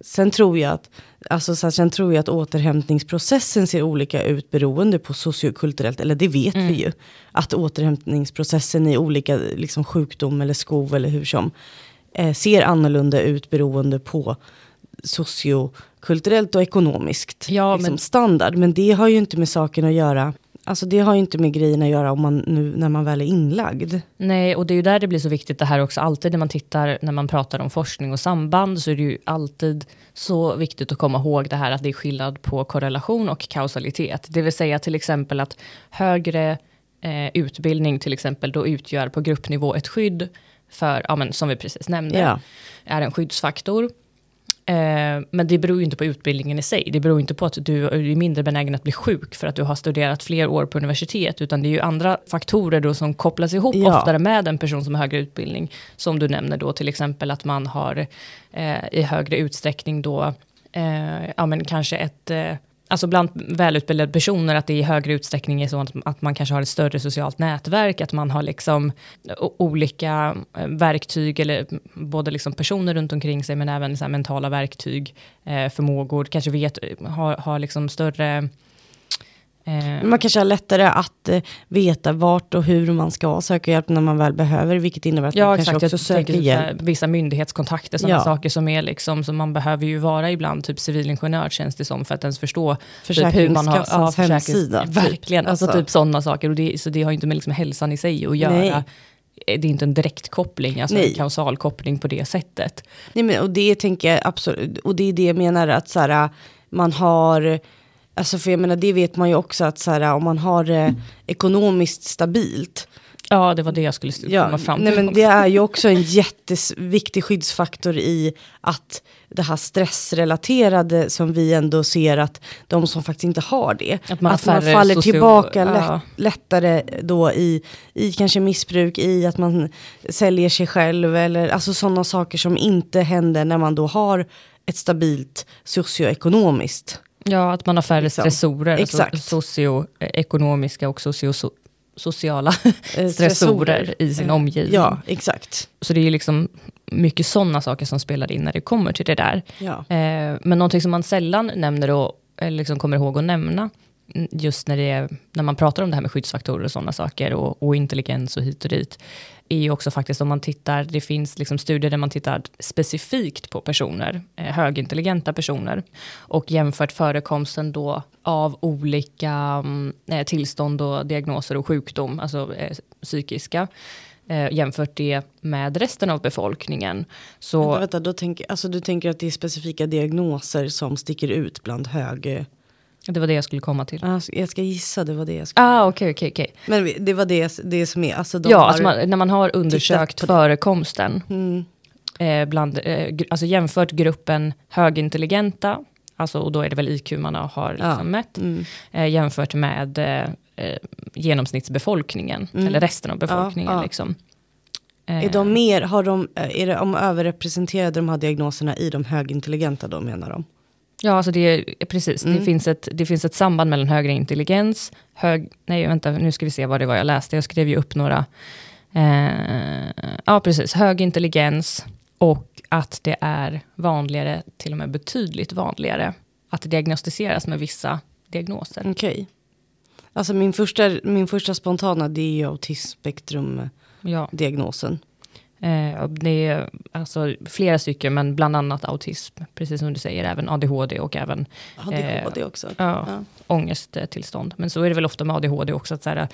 Sen tror jag att, alltså, så här, sen tror jag att återhämtningsprocessen ser olika ut beroende på sociokulturellt, eller det vet vi ju. Att återhämtningsprocessen i olika liksom, sjukdom eller skov eller hur som eh, ser annorlunda ut beroende på sociokulturellt och ekonomiskt Ja, liksom, men- standard. Men det har ju inte med saken att göra. Alltså det har ju inte med grejen att göra om man nu när man väl är inlagd. Nej, och det är ju där det blir så viktigt det här också. Alltid när man tittar, när man pratar om forskning och samband så är det ju alltid så viktigt att komma ihåg det här att det är skillnad på korrelation och kausalitet. Det vill säga till exempel att högre eh, utbildning till exempel då utgör på gruppnivå ett skydd för, ja men som vi precis nämnde, Ja. är en skyddsfaktor. Eh, men det beror ju inte på utbildningen i sig. Det beror inte på att du är mindre benägen att bli sjuk för att du har studerat fler år på universitet. Utan det är ju andra faktorer då som kopplas ihop Ja. oftare med en person som har högre utbildning. Som du nämner då till exempel att man har eh, i högre utsträckning då, eh, ja men kanske ett, eh, alltså bland välutbildade personer att det i högre utsträckning är så att, att man kanske har ett större socialt nätverk, att man har liksom olika eh, verktyg eller både liksom personer runt omkring sig men även så här mentala verktyg, eh, förmågor, kanske vet, har, har liksom större man kanske har lättare att eh, veta vart och hur man ska söka hjälp när man väl behöver, vilket innebär att Ja, man exakt. kanske också Jag söker här, hjälp. vissa myndighetskontakter, sådana Ja. saker som är liksom, som man behöver ju vara ibland, typ civilingenjör känns det som, för att ens förstå typ hur man har, Försäkringskassans försäkrings- hemsida, typ. Verkligen, alltså, Alltså. typ sådana saker. Och det, så det har ju inte med liksom hälsan i sig att göra. Nej. Det är inte en direkt koppling, alltså Nej. en kausalkoppling på det sättet. Nej, men, och det tänker jag absolut, och det är det jag menar att så här, man har, alltså för jag menar det vet man ju också att så här, om man har eh, ekonomiskt stabilt, Ja, det var det jag skulle ja, komma fram nej, till. men det är ju också en jätteviktig skyddsfaktor i att det här stressrelaterade som vi ändå ser att de som faktiskt inte har det, Att man har man faller tillbaka ja. lätt, lättare då i, i kanske missbruk, i att man säljer sig själv eller alltså sådana saker som inte händer när man då har ett stabilt socioekonomiskt. Ja, att man har färre Liksom. stressorer, Exakt. alltså socioekonomiska och socio sociala Eh, stressorer i sin Eh, omgivning. Ja, exakt. Så det är liksom mycket sådana saker som spelar in när det kommer till det där. Ja. Eh, men någonting som man sällan nämner och eller liksom kommer ihåg att nämna, mm, just när, det är, när man pratar om det här med skyddsfaktorer och sådana saker, och, och intelligens och hit och dit, är ju också faktiskt om man tittar, det finns liksom studier där man tittar specifikt på personer, eh, högintelligenta personer, och jämfört förekomsten då av olika mm, eh, tillstånd och diagnoser och sjukdom, alltså eh, psykiska, eh, jämfört det med resten av befolkningen. Så, Vänta, vänta, då tänk, alltså du tänker att det är specifika diagnoser som sticker ut bland hög eh, det var det jag skulle komma till. Alltså, jag ska gissa, det var det jag skulle... Ah, okej, okej, okej. Men det var det, det som är, alltså de Ja, alltså man, när man har undersökt förekomsten, mm, eh, bland, eh, alltså jämfört gruppen högintelligenta, alltså, och då är det väl IQ man har liksom Ja. mätt, mm, eh, jämfört med eh, eh, genomsnittsbefolkningen, Mm. eller resten av befolkningen. Ja, ja. Liksom. Eh, är de mer, har de, eh, är om överrepresenterade de här diagnoserna i de högintelligenta då menar de? Ja, alltså det är precis. Det, Mm. finns ett, det finns ett samband mellan högre intelligens, hög... Nej, vänta, nu ska vi se vad det var jag läste. Jag skrev ju upp några. Eh, ja, precis. Hög intelligens och att det är vanligare, till och med betydligt vanligare, att det diagnostiseras med vissa diagnoser. Okej. Alltså min första, min första spontana det är ju autismspektrumdiagnosen. Ja, eh, det är alltså flera stycken, men bland annat autism, precis som du säger, även ADHD och även ADHD också. ja, Ja. ångesttillstånd. Men så är det väl ofta med ADHD också, att, så här,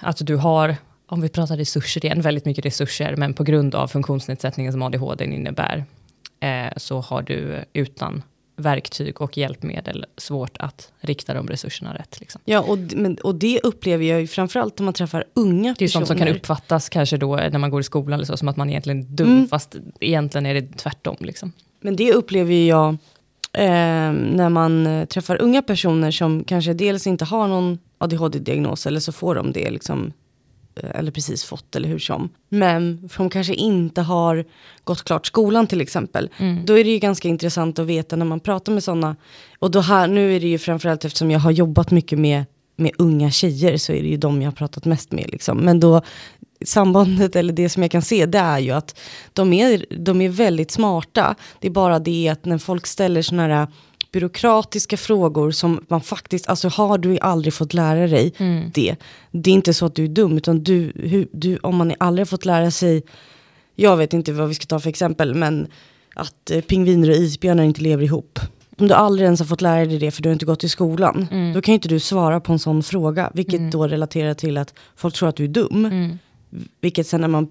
att du har, om vi pratar resurser igen, väldigt mycket resurser, men på grund av funktionsnedsättningen som ADHD innebär, eh, så har du utan verktyg och hjälpmedel svårt att rikta de resurserna rätt. Liksom. Ja, och, men, och det upplever jag ju framförallt när man träffar unga Det är personer. sånt som kan uppfattas kanske då när man går i skolan, eller så, som att man egentligen är dum, Mm. fast egentligen är det tvärtom. Liksom. Men det upplever jag eh, när man eh, träffar unga personer som kanske dels inte har någon ADHD-diagnos eller så får de det liksom, eh, eller precis fått eller hur som. Men som kanske inte har gått klart skolan till exempel. Mm. Då är det ju ganska intressant att veta när man pratar med sådana. Och då här, nu är det ju framförallt eftersom jag har jobbat mycket med, med unga tjejer så är det ju de jag har pratat mest med. Liksom. Men då sambandet eller det som jag kan se det är ju att de är, de är väldigt smarta. Det är bara det att när folk ställer sådana här byråkratiska frågor som man faktiskt, alltså har du aldrig fått lära dig Mm. det. Det är inte så att du är dum utan du, hur, du om man aldrig har fått lära sig, jag vet inte vad vi ska ta för exempel, men att eh, pingviner och isbjörnar inte lever ihop. Om du aldrig ens har fått lära dig det för du har inte gått i skolan, Mm. då kan ju inte du svara på en sån fråga. Vilket då relaterar till att folk tror att du är dum. Mm. Vilket sen när man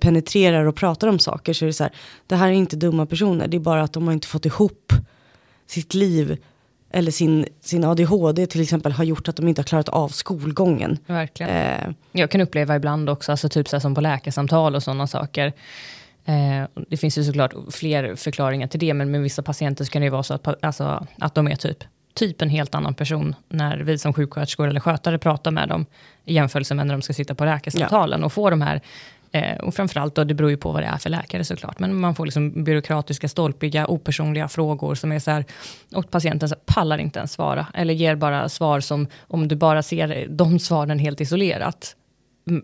penetrerar och pratar om saker så är det så här, det här är inte dumma personer, det är bara att de har inte fått ihop sitt liv eller sin, sin ADHD till exempel har gjort att de inte har klarat av skolgången. Verkligen. Eh, Jag kan uppleva ibland också, alltså typ så som på läkarsamtal och sådana saker. Eh, det finns ju såklart fler förklaringar till det, men med vissa patienter så kan det ju vara så att, alltså, att de är typ, typ en helt annan person när vi som sjuksköterskor eller skötare pratar med dem i jämförelse med när de ska sitta på läkarsamtalen och få de här Eh, och framförallt då, det beror ju på vad det är för läkare såklart, men man får liksom byråkratiska, stolpiga, opersonliga frågor som är så här, och patienten så här, pallar inte ens svara, eller ger bara svar som, om du bara ser de svaren helt isolerat,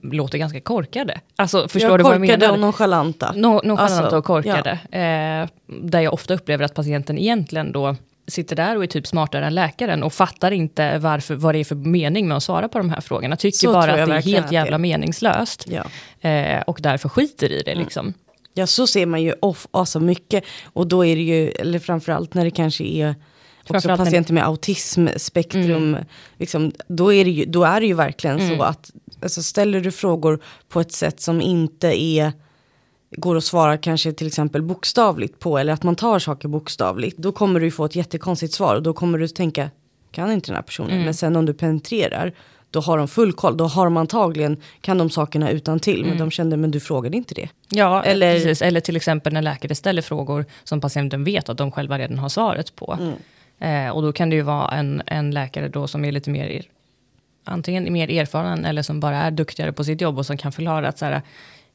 låter ganska korkade. Alltså förstår jag du vad jag korkade menar? och nonchalanta. No, Nonchalanta Alltså, och korkade. Eh, där jag ofta upplever att patienten egentligen då sitter där och är typ smartare än läkaren och fattar inte varför, vad det är för mening med att svara på de här frågorna. Tycker Så bara att det är helt jävla är. meningslöst. Ja. Eh, och därför skiter i det liksom. Ja, så ser man ju off, alltså mycket. Och då är det ju, eller framförallt när det kanske är också patienter med autismspektrum. Liksom, då, är det ju, då är det ju verkligen så att alltså, ställer du frågor på ett sätt som inte är går att svara kanske till exempel bokstavligt på eller att man tar saker bokstavligt. Då kommer du få ett jättekonstigt svar och då kommer du tänka kan inte den här personen. Men sen om du penetrerar då har de full koll. Då har de antagligen kan de sakerna utan till men de kände men du frågade inte det. Ja, Eller- precis. eller till exempel när läkare ställer frågor som patienten vet att de själva redan har svaret på. Eh, och då kan det ju vara en, en läkare då som är lite mer, er- antingen mer erfaren eller som bara är duktigare på sitt jobb och som kan förklara att så här,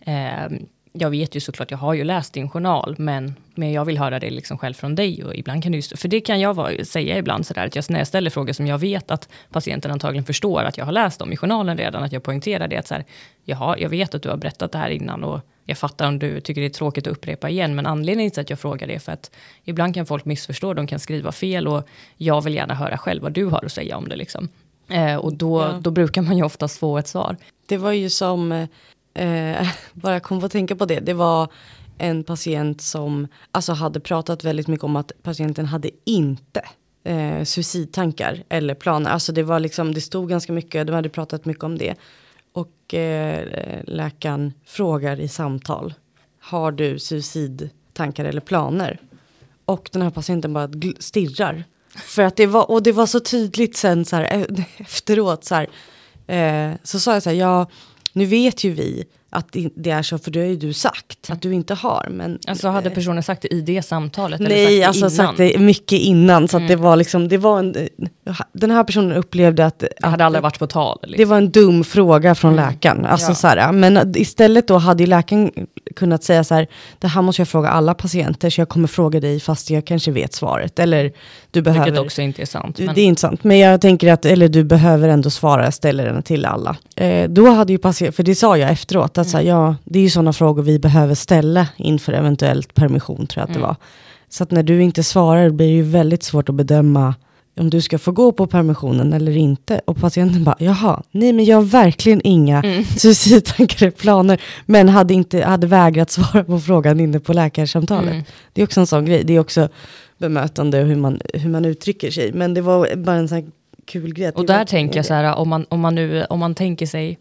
eh, jag vet ju såklart, jag har ju läst din journal, men, men jag vill höra det liksom själv från dig. Och ibland kan det för det kan jag vara, säga ibland sådär, att jag, när jag ställer frågor som jag vet att patienten antagligen förstår att jag har läst dem i journalen redan, att jag poängterar det. Att så här, Jaha, jag vet att du har berättat det här innan och jag fattar om du tycker det är tråkigt att upprepa igen, men anledningen till att jag frågar det är för att ibland kan folk missförstå, de kan skriva fel och jag vill gärna höra själv vad du har att säga om det. Liksom. Eh, och då, Ja. då brukar man ju oftast få ett svar. Det var ju som, eh, *laughs* bara kom på att tänka på det, det var en patient som alltså hade pratat väldigt mycket om att patienten hade inte eh, suicidtankar eller planer. Alltså det var liksom, det stod ganska mycket, de hade pratat mycket om det. Och eh, läkaren frågar i samtal, har du suicidtankar eller planer? Och den här patienten bara stirrar. För att det var, och det var så tydligt sen så här, eh, *laughs* efteråt så här, eh, så sa jag så här, ja, nu vet ju vi att det- det är så, för det har ju du sagt att du inte har. Men, Alltså hade personen sagt det i det samtalet? eller Nej, sagt alltså det innan? sagt det mycket innan. Så att det var liksom, det var en, den här personen upplevde att, Det hade aldrig varit på tal. det Liksom. var en dum fråga från läkaren. Alltså Ja. så här, men istället då hade ju läkaren kunnat säga så här, det här måste jag fråga alla patienter, så jag kommer fråga dig fast jag kanske vet svaret. Eller du behöver... Vilket också inte är sant. Men, Det är inte sant, men jag tänker att, eller du behöver ändå svara, jag ställer den till alla. Eh, då hade ju patient, för det sa jag efteråt, att så här, ja, det är ju sådana frågor vi behöver ställa inför eventuellt permission, tror jag att det var. Så att när du inte svarar blir det ju väldigt svårt att bedöma om du ska få gå på permissionen eller inte. Och patienten bara, jaha, nej men jag har verkligen inga *laughs* suicidtankar eller planer. Men hade, inte, hade vägrat svara på frågan inne på läkarsamtalet. Mm. Det är också en sån grej. Det är också bemötande och hur man, hur man uttrycker sig. Men det var bara en sån kul grej. Och där tänker jag så här, om man, om man, nu, om man tänker sig,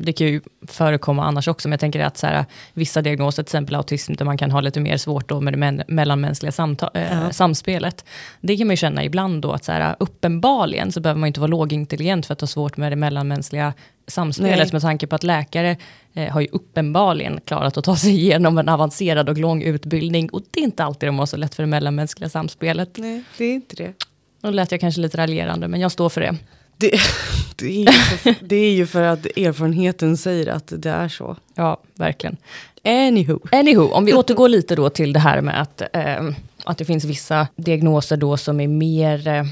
det kan ju förekomma annars också, men jag tänker att så här, vissa diagnoser, till exempel autism, där man kan ha lite mer svårt då med det men, mellanmänskliga samta, eh, Ja. samspelet. Det kan man ju känna ibland då, att så här, uppenbarligen så behöver man inte vara lågintelligent för att ha svårt med det mellanmänskliga samspelet, Nej. med tanke på att läkare eh, har ju uppenbarligen klarat att ta sig igenom en avancerad och lång utbildning, och det är inte alltid de har så lätt för det mellanmänskliga samspelet. Nej, det är inte det. Då lät jag kanske lite raljerande, men jag står för det. Det, *laughs* det, är ju för, det är ju för att erfarenheten säger att det är så. Ja, verkligen. Anywho. Anywho, om vi återgår lite då till det här med att, eh, att det finns vissa diagnoser då som är mer eh,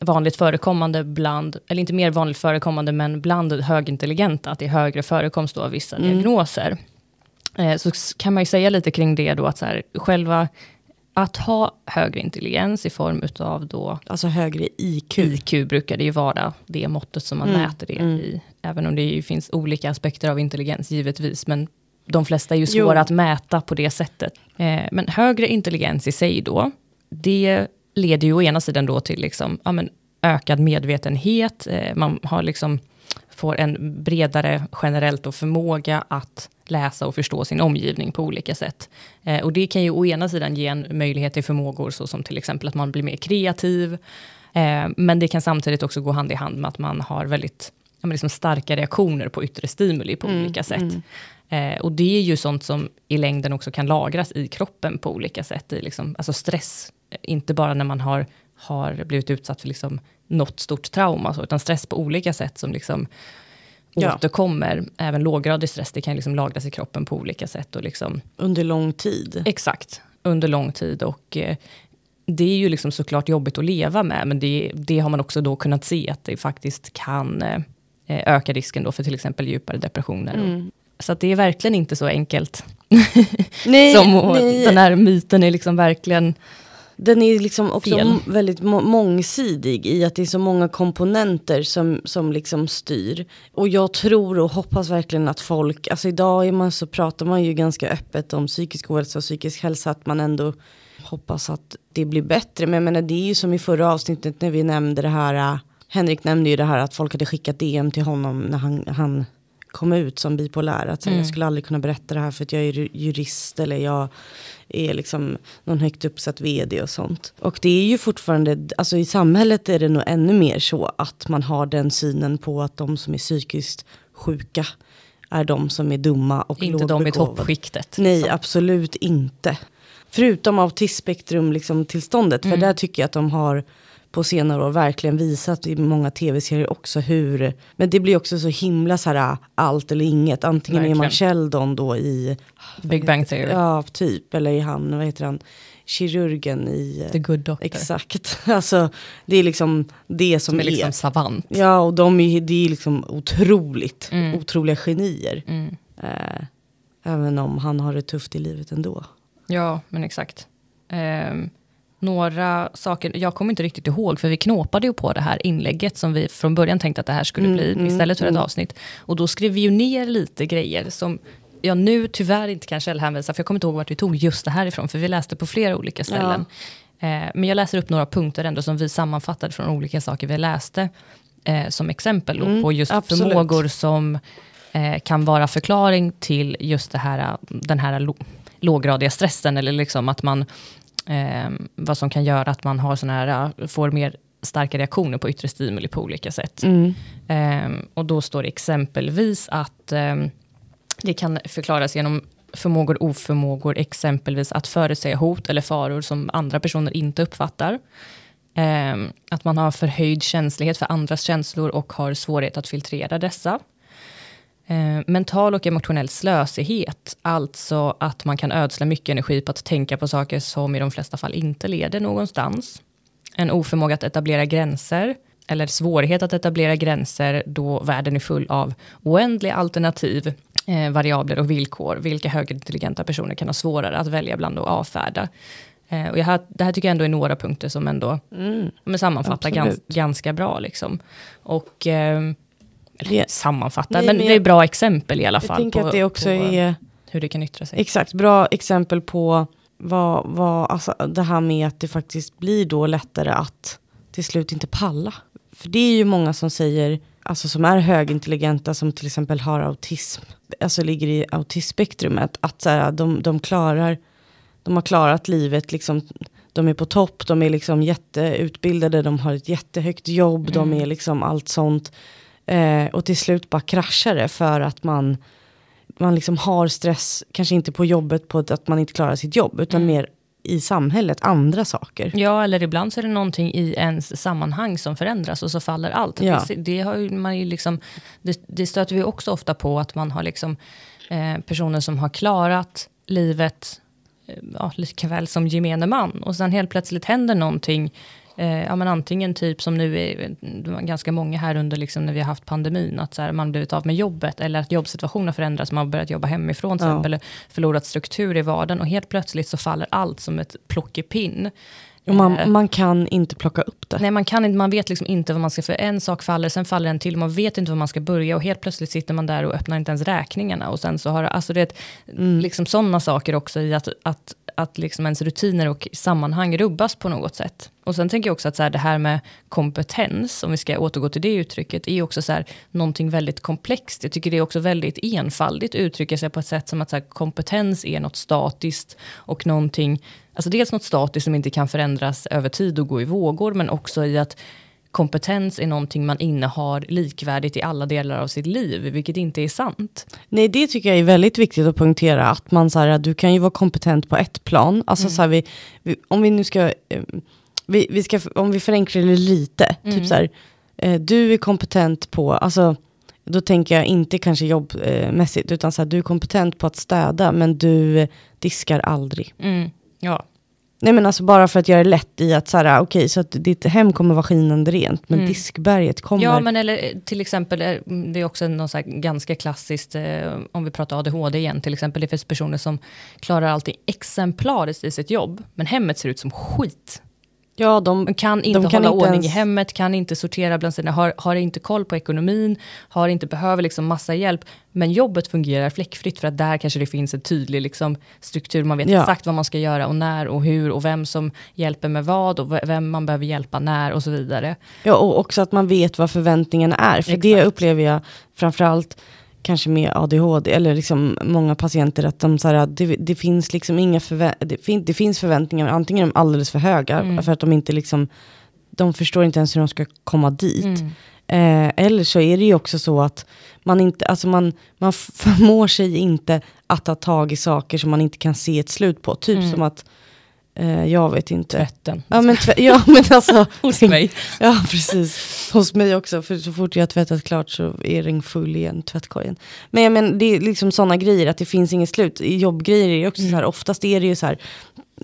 vanligt förekommande bland, eller inte mer vanligt förekommande, men bland högintelligenta, att det är högre förekomst då av vissa diagnoser. Eh, så kan man ju säga lite kring det då, att så här, själva att ha högre intelligens i form utav då Alltså högre IQ. IQ brukar det ju vara det måttet som man mäter det i. Även om det ju finns olika aspekter av intelligens givetvis. Men de flesta är ju Jo. svåra att mäta på det sättet. Eh, men högre intelligens i sig då, det leder ju å ena sidan då till liksom, ja, men ökad medvetenhet. Eh, man har liksom, får en bredare generellt då förmåga att läsa och förstå sin omgivning på olika sätt. Eh, och det kan ju å ena sidan ge en möjlighet till förmågor så som till exempel att man blir mer kreativ. Eh, men det kan samtidigt också gå hand i hand med att man har väldigt ja, liksom starka reaktioner på yttre stimuli på olika sätt. Eh, och det är ju sånt som i längden också kan lagras i kroppen på olika sätt. I liksom, alltså stress, eh, inte bara när man har, har blivit utsatt för liksom något stort trauma, så, utan stress på olika sätt som liksom Ja. återkommer. Även låggradig stress, det kan liksom lagras i kroppen på olika sätt. Och liksom, Under lång tid. Exakt, under lång tid. Och eh, det är ju liksom såklart jobbigt att leva med, men det, det har man också då kunnat se att det faktiskt kan eh, öka risken då för till exempel djupare depressioner. Mm. Så att det är verkligen inte så enkelt. Nej, *laughs* Som, och nej. Den här myten är liksom verkligen den är liksom också Fel. väldigt må- mångsidig i att det är så många komponenter som, som liksom styr. Och jag tror och hoppas verkligen att folk, alltså idag är man så, pratar man ju ganska öppet om psykisk ohälsa och psykisk hälsa, att man ändå hoppas att det blir bättre. Men jag menar, det är ju som i förra avsnittet när vi nämnde det här, äh, Henrik nämnde ju det här att folk hade skickat DM till honom när han, han kom ut som bipolär. Att säga, jag skulle aldrig kunna berätta det här för att jag är ju- jurist eller jag är liksom någon högt uppsatt vd och sånt. Och det är ju fortfarande, alltså i samhället är det nog ännu mer så att man har den synen på att de som är psykiskt sjuka är de som är dumma och Inte de i toppskiktet. Nej, liksom. absolut inte. Förutom autismspektrum liksom, tillståndet. Mm. För där tycker jag att de har på senare år verkligen visat i många tv-serier också hur. Men det blir också så himla så här allt eller inget. Antingen är man Verkligen. Sheldon då i Big Bang Theory. Ja, typ. Eller i han, vad heter han, kirurgen i... The good doctor. Exakt. *laughs* Alltså, det är liksom det som, Som är är. liksom savant. Ja, och de är, det är liksom otroligt. Mm. Otroliga genier. Mm. Eh, även om han har det tufft i livet ändå. Ja, men exakt. Ehm, några saker, jag kommer inte riktigt ihåg, för vi knåpade ju på det här inlägget som vi från början tänkte att det här skulle Mm, bli, mm, istället för ett mm. avsnitt. Och då skrev vi ju ner lite grejer som jag nu tyvärr inte kan källhänvisa, för jag kommer inte ihåg vart vi tog just det här ifrån, för vi läste på flera olika ställen. Eh, men jag läser upp några punkter ändå som vi sammanfattade från olika saker vi läste, eh, som exempel Mm, på just absolut. förmågor som eh, kan vara förklaring till just det här, den här låggradiga stressen, eller liksom att man, eh, vad som kan göra att man har såna här, får mer starka reaktioner på yttre stimuli på olika sätt. Mm. Eh, och då står det exempelvis att eh, det kan förklaras genom förmågor och oförmågor, exempelvis att förutsäga hot eller faror som andra personer inte uppfattar. Eh, att man har förhöjd känslighet för andras känslor och har svårighet att filtrera dessa. Eh, mental och emotionell slösighet, alltså att man kan ödsla mycket energi på att tänka på saker som i de flesta fall inte leder någonstans. En oförmåga att etablera gränser, eller svårighet att etablera gränser då världen är full av oändliga alternativ, eh, variabler och villkor, vilka högintelligenta personer kan ha svårare att välja bland och avfärda. Eh, och har, det här tycker jag ändå är några punkter som ändå Mm. sammanfattar gans, ganska bra. Liksom. Och, eh, eller Det- sammanfattar, Nej, men, men det är jag- bra exempel i alla Jag fall. tänker på, att det också är hur det kan yttra sig. exakt bra exempel på vad, vad, alltså det här med att det faktiskt blir då lättare att till slut inte palla. För det är ju många som säger, alltså som är högintelligenta som till exempel har autism, alltså ligger i autismspektrumet, att så här, de, de klarar, de har klarat livet liksom, de är på topp, de är liksom jätteutbildade, de har ett jättehögt jobb, de är liksom allt sånt. Eh, och till slut bara kraschar det för att man, man liksom har stress, kanske inte på jobbet på att man inte klarar sitt jobb, utan mer i samhället, andra saker. Ja, eller ibland så är det någonting i ens sammanhang som förändras och så faller allt. Ja. Det, det, har man ju liksom, det, det stöter vi också ofta på, att man har liksom, eh, personer som har klarat livet eh, ja, lika väl som gemene man. Och sen helt plötsligt händer någonting, eh, ja, men antingen typ som nu är ganska många här under liksom, när vi har haft pandemin, att så här, man blivit av med jobbet, eller att jobbsituationen har förändrats, man har börjat jobba hemifrån till Ja. exempel, eller förlorat struktur i vardagen, och helt plötsligt så faller allt som ett plockepinn. Och Eh, man, man kan inte plocka upp det. Nej, man, kan inte, man vet liksom inte vad man ska, för en sak faller, sen faller en till, man vet inte var man ska börja och helt plötsligt sitter man där och öppnar inte ens räkningarna. Och sen så har alltså det, liksom sådana saker också i att, att, att liksom ens rutiner och sammanhang rubbas på något sätt. Och sen tänker jag också att så här, det här med kompetens, om vi ska återgå till det uttrycket, är också så här, någonting väldigt komplext. Jag tycker det är också väldigt enfaldigt uttrycka sig på ett sätt som att så här, kompetens är något statiskt och någonting, alltså dels något statiskt som inte kan förändras över tid och gå i vågor, men också i att kompetens är någonting man innehar likvärdigt i alla delar av sitt liv, vilket inte är sant. Nej, det tycker jag är väldigt viktigt att poängtera. Att man så här, du kan ju vara kompetent på ett plan. Alltså så här, vi, vi, om vi nu ska, eh, vi, vi ska, om vi förenklar det lite. Typ så här, eh, du är kompetent på, alltså då tänker jag inte kanske jobbmässigt, utan så här, du är kompetent på att städa, men du eh, diskar aldrig. Mm, ja, Nej men alltså bara för att göra det lätt i att så här, okej så att ditt hem kommer vara skinande rent, men Mm. diskberget kommer... Ja, men eller eh, till exempel, eh, det är också något så ganska klassiskt, eh, om vi pratar ADHD igen, till exempel, det finns personer som klarar allting exemplariskt i sitt jobb, men hemmet ser ut som skit. Ja, de, kan inte De kan hålla inte ordning i ens- hemmet, kan inte sortera bland sina, har, har inte koll på ekonomin, har inte, behöver liksom massa hjälp. Men jobbet fungerar fläckfritt för att där kanske det finns en tydlig liksom, struktur, man vet Ja. exakt vad man ska göra och när och hur och vem som hjälper med vad och vem man behöver hjälpa när och så vidare. ja, och också att man vet vad förväntningarna är. För det Exakt. upplever jag framförallt kanske med ADHD, eller liksom många patienter, att de så här, det, det finns liksom inga förvä- det, fin, det finns förväntningar, antingen är de alldeles för höga, Mm. för att de inte liksom, de förstår inte ens hur de ska komma dit. Mm. Eh, eller så är det ju också så att man inte, alltså man, man *laughs* förmår sig inte att ta tag i saker som man inte kan se ett slut på. Typ Mm. som att, eh, jag vet inte. Tvätten. Ja men, tvä- ja, *laughs* men alltså, *laughs* Hos mig. *laughs* ja precis. Hos mig också, för så fort jag har tvättat klart så är den full igen, tvättkorgen. Men jag men, det är liksom sådana grejer, att det finns inget slut. Jobbgrejer är det också så här, oftast är det ju så här,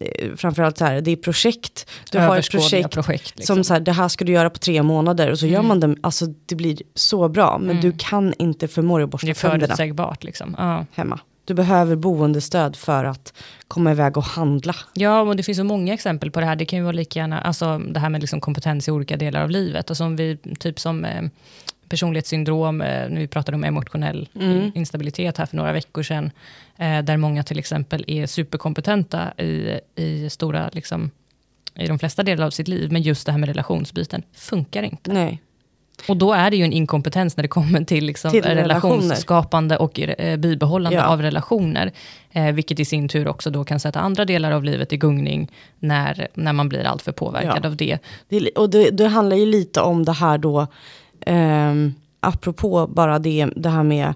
eh, framförallt så här, det är projekt. Du har ett projekt projekt. Liksom. som så här, det här ska du göra på tre månader och så gör Mm. man det, alltså det blir så bra. Men Mm. du kan inte förmå dig att det borsta är tänderna förutsägbart. Liksom. Ja. hemma. Du behöver boendestöd för att komma iväg och handla. Ja, och det finns så många exempel på det här. Det kan ju vara lika gärna, alltså det här med liksom kompetens i olika delar av livet. Alltså om vi, typ som eh, personlighetssyndrom, eh, när vi pratade om emotionell Mm. instabilitet här för några veckor sedan, eh, där många till exempel är superkompetenta i, i stora, liksom, i de flesta delar av sitt liv, men just det här med relationsbiten funkar inte. Nej. Och då är det ju en inkompetens när det kommer till, liksom Till relationsskapande och eh, bibehållande Ja. av relationer. Eh, vilket i sin tur också då kan sätta andra delar av livet i gungning när, när man blir alltför påverkad Ja. av det. Det, och det, det handlar ju lite om det här då, um, apropå bara det, det här med,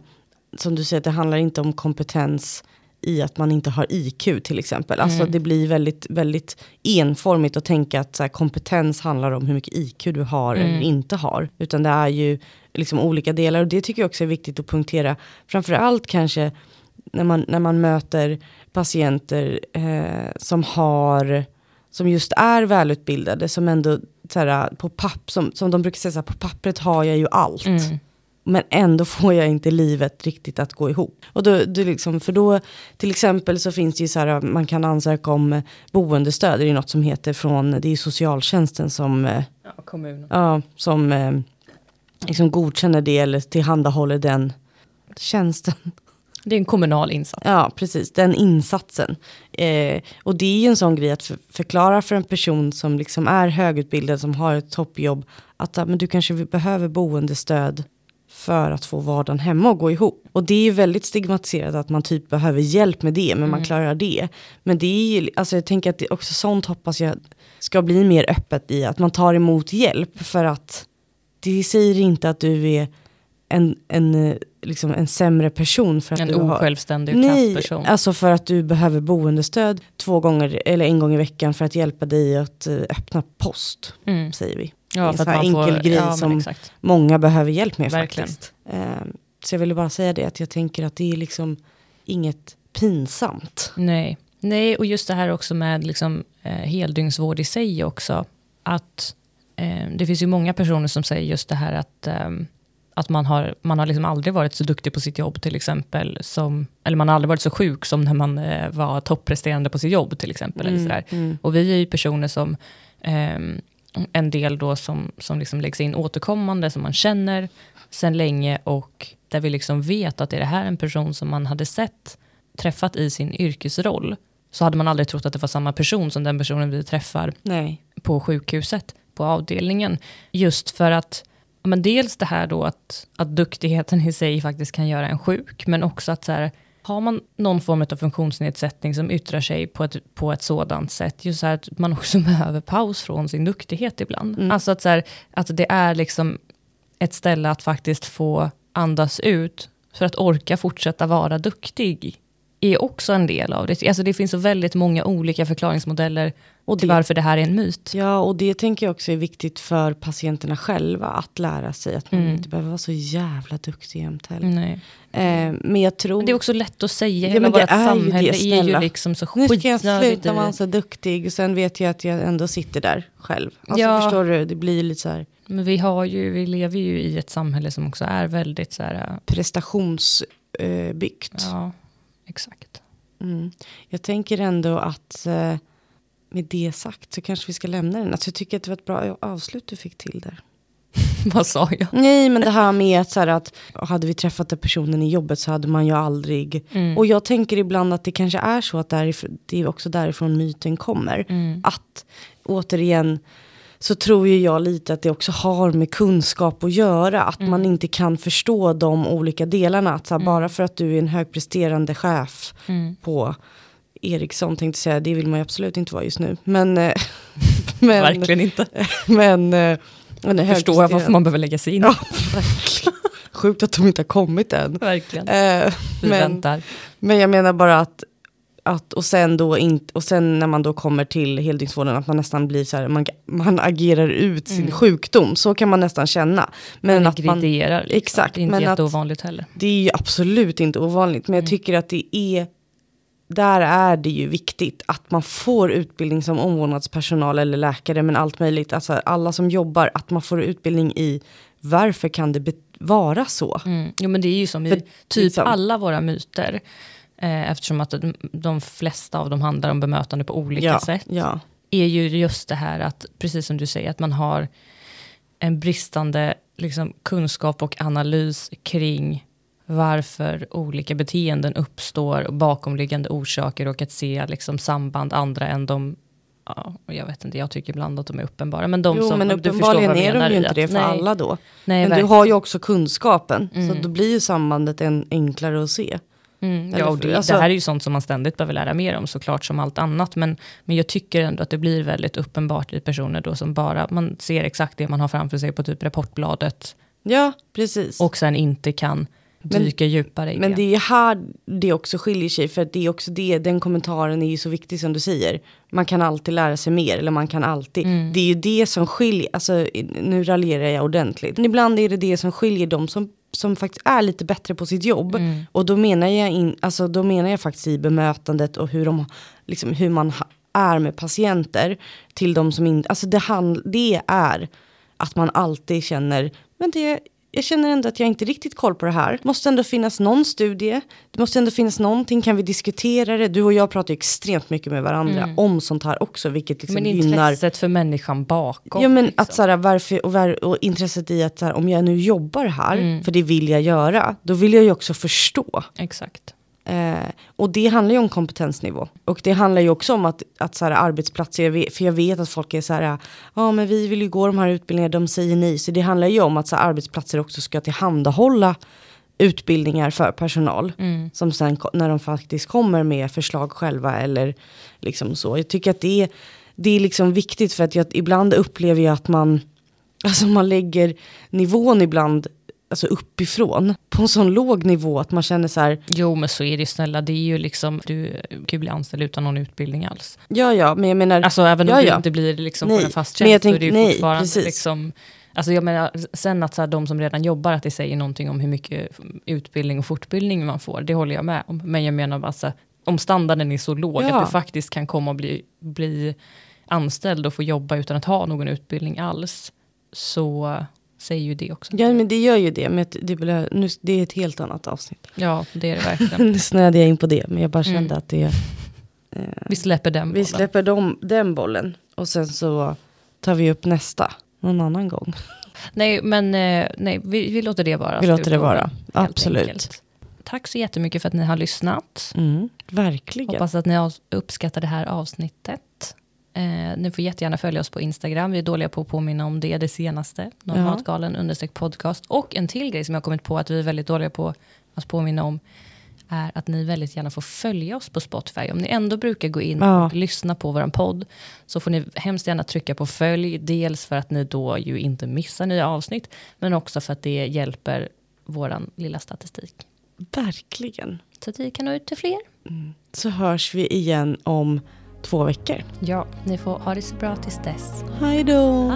som du säger, det handlar inte om kompetens i att man inte har IQ till exempel. Alltså Mm. det blir väldigt, väldigt enformigt att tänka att så här, kompetens handlar om hur mycket IQ du har Mm. eller inte har. Utan det är ju liksom olika delar och det tycker jag också är viktigt att punktera. Framförallt kanske när man, när man möter patienter eh, som har som just är välutbildade, som ändå så här, på papp, som, som de brukar säga, så här, på pappret har jag ju allt. Mm. Men ändå får jag inte livet riktigt att gå ihop. Och då, då liksom, för då, till exempel så finns det ju så här, man kan ansöka om boendestöd, det är något som heter från, det är socialtjänsten som, eh, Ja, kommunen. ja, som eh, liksom godkänner det eller tillhandahåller den tjänsten. Det är en kommunal insats. Ja, precis. Den insatsen. Eh, och det är ju en sån grej att för, förklara för en person som liksom är högutbildad, som har ett toppjobb, att men du kanske behöver boendestöd för att få vardagen hemma och gå ihop. Och det är ju väldigt stigmatiserat att man typ behöver hjälp med det, men man klarar det. Men det är ju, alltså jag tänker att det också sånt hoppas jag ska bli mer öppet i, att man tar emot hjälp för att det säger inte att du är en, en, liksom en sämre person för att En du har osjälvständig och Nej, alltså för att du behöver boendestöd två gånger eller en gång i veckan för att hjälpa dig att eh, öppna post, Mm. säger vi. Ja, en för sån här man får, enkel grej ja, som- exakt. Många behöver hjälp med Verkligen. faktiskt. Eh, så jag ville bara säga det, att jag tänker att det är liksom inget pinsamt. Nej. Nej, och just det här också med liksom, eh, heldygnsvård i sig också. Att eh, det finns ju många personer som säger just det här att, ehm, att man har, man har liksom aldrig varit så duktig på sitt jobb till exempel. Som, eller man har aldrig varit så sjuk som när man eh, var toppresterande på sitt jobb till exempel. Eller sådär. mm. Och vi är ju personer som, ehm, en del då som, som liksom läggs in återkommande, som man känner sedan länge och där vi liksom vet att är det här en person som man hade sett, träffat i sin yrkesroll, så hade man aldrig trott att det var samma person som den personen vi träffar Nej. på sjukhuset, på avdelningen. Just för att, men dels det här då att, att duktigheten i sig faktiskt kan göra en sjuk, men också att så här, har man någon form av funktionsnedsättning som yttrar sig på ett, på ett sådant sätt, just så här att man också *laughs* behöver paus från sin duktighet ibland. Mm. Alltså att, så här, att det är liksom ett ställe att faktiskt få andas ut för att orka fortsätta vara duktig är också en del av det. Alltså det finns så väldigt många olika förklaringsmodeller Och till det- varför det här är en myt. Ja, och det tänker jag också är viktigt för patienterna själva att lära sig att man Mm. inte behöver vara så jävla duktig jämt heller. Eh, men jag tror... Men det är också lätt att säga, hela vårt är ju samhälle det, är ju liksom så nu ska jag skitnödigt sluta vara så duktig och sen vet jag att jag ändå sitter där själv. Alltså Ja. förstår du, det blir lite så här Men vi, har ju, vi lever ju i ett samhälle som också är väldigt så här, prestationsbyggt. Eh, byggt. ja, exakt. Mm. Jag tänker ändå att eh, med det sagt så kanske vi ska lämna den. Alltså jag tycker att det var ett bra avslut du fick till där. *laughs* Vad sa jag? Nej men det här med att, så här, att hade vi träffat den personen i jobbet så hade man ju aldrig. Mm. Och jag tänker ibland att det kanske är så att det är också därifrån myten kommer. Mm. Att återigen så tror ju jag lite att det också har med kunskap att göra. Att Mm. man inte kan förstå de olika delarna. Att så här, bara för att du är en högpresterande chef Mm. på Ericsson tänkte säga, det vill man ju absolut inte vara just nu. Men, eh, *laughs* men, Verkligen inte. *laughs* men, eh, men Förstår jag varför man behöver lägga sig in. Ja. *laughs* Sjukt att de inte har kommit än. Verkligen. Eh, Vi men, väntar. men jag menar bara att, att och, sen då in, och sen när man då kommer till heldygnsvården att man nästan blir så här, man, man agerar ut sin sjukdom. Så kan man nästan känna. Men Mm. Man att man. Liksom. Exakt, Det är inte men att- jätteovanligt heller. det är ju absolut inte ovanligt. Men jag tycker att det är, där är det ju viktigt att man får utbildning som omvårdnadspersonal eller läkare. Men allt möjligt, alltså alla som jobbar, att man får utbildning i varför kan det vara så? Mm. Jo men det är ju som i För typ liksom- alla våra myter. Eh, eftersom att de, de flesta av dem handlar om bemötande på olika ja, sätt. ja. är ju just det här att, precis som du säger, att man har en bristande liksom, kunskap och analys kring varför olika beteenden uppstår, bakomliggande orsaker och att se liksom, samband andra än de Ja, jag vet inte, jag tycker ibland att de är uppenbara. Men de Jo, som, men du förstår uppenbarligen är de ju inte det för nej, alla då. Nej, men du verkligen. har ju också kunskapen. Så Mm. då blir ju sambandet en, enklare att se. Mm, ja, och det, alltså- det här är ju sånt som man ständigt behöver lära mer om såklart som allt annat. Men, men jag tycker ändå att det blir väldigt uppenbart i personer då som bara, man ser exakt det man har framför sig på typ rapportbladet Ja, precis. och sen inte kan Men- dyka djupare i Men det. är här det också skiljer sig. För det är också det, den kommentaren är ju så viktig som du säger. Man kan alltid lära sig mer. Eller man kan alltid. Mm. Det är ju det som skiljer. Alltså nu raljerar jag ordentligt. Men ibland är det det som skiljer de som, som faktiskt är lite bättre på sitt jobb. Mm. Och då menar, jag in, alltså, då menar jag faktiskt i bemötandet och hur, de, liksom, hur man är med patienter. Till de som inte, alltså det, hand, det är att man alltid känner, men det, jag känner ändå att jag inte riktigt koll på det här. Det måste ändå finnas någon studie, det måste ändå finnas någonting, kan vi diskutera det? Du och jag pratar ju extremt mycket med varandra om sånt här också, vilket liksom Mm. men gynnar intresset för människan bakom. Ja men liksom. att så här, varför, och, var, och intresset i att så här, om jag nu jobbar här, Mm. för det vill jag göra, då vill jag ju också förstå. Exakt. Eh, och det handlar ju om kompetensnivå. Och det handlar ju också om att, att så här, arbetsplatser, för jag vet att folk är så här, ja men vi vill ju gå de här utbildningarna, de säger nej. Så det handlar ju om att så här, arbetsplatser också ska tillhandahålla utbildningar för personal. Mm. Som sen när de faktiskt kommer med förslag själva eller liksom så. Jag tycker att det är, det är liksom viktigt för att jag, ibland upplever jag att man, alltså man lägger nivån ibland alltså uppifrån på en sån låg nivå att man känner så här, Jo men så är det snälla, det är ju liksom, du kan ju bli anställd utan någon utbildning alls. ja ja, men jag menar, Alltså även om Ja, du ja. inte blir liksom Nej, på en fast tjänst så är det ju nej, fortfarande precis. liksom Alltså jag menar, sen att så här, de som redan jobbar, att det säger någonting om hur mycket utbildning och fortbildning man får, det håller jag med om. Men jag menar bara, alltså, om standarden är så låg Ja. att du faktiskt kan komma och bli, bli anställd och få jobba utan att ha någon utbildning alls, så säger ju det också. ja men det gör ju det, men det, blir- nu, det är ett helt annat avsnitt. Ja, det är det verkligen. *laughs* Nu snöade jag in på det, men jag bara kände Mm. att det, Vi släpper den vi bollen. släpper dem, den bollen och sen så tar vi upp nästa någon annan gång. *laughs* Nej, men eh, nej, vi, vi låter det vara. Vi låter det vara, absolut. enkelt. Tack så jättemycket för att ni har lyssnat. Mm, verkligen. Hoppas att ni har uppskattar det här avsnittet. Eh, ni får jättegärna följa oss på Instagram. Vi är dåliga på att påminna om det, det senaste. Matgalen understreck podcast. Och en till grej som jag har kommit på att vi är väldigt dåliga på att påminna om är att ni väldigt gärna får följa oss på Spotify. Om ni ändå brukar gå in Ja. och lyssna på vår podd så får ni hemskt gärna trycka på följ. Dels för att ni då ju inte missar nya avsnitt men också för att det hjälper våran lilla statistik. Verkligen. Så att vi kan nå ut till fler. Så hörs vi igen om två veckor. Ja, ni får ha det så bra tills dess. Hej då!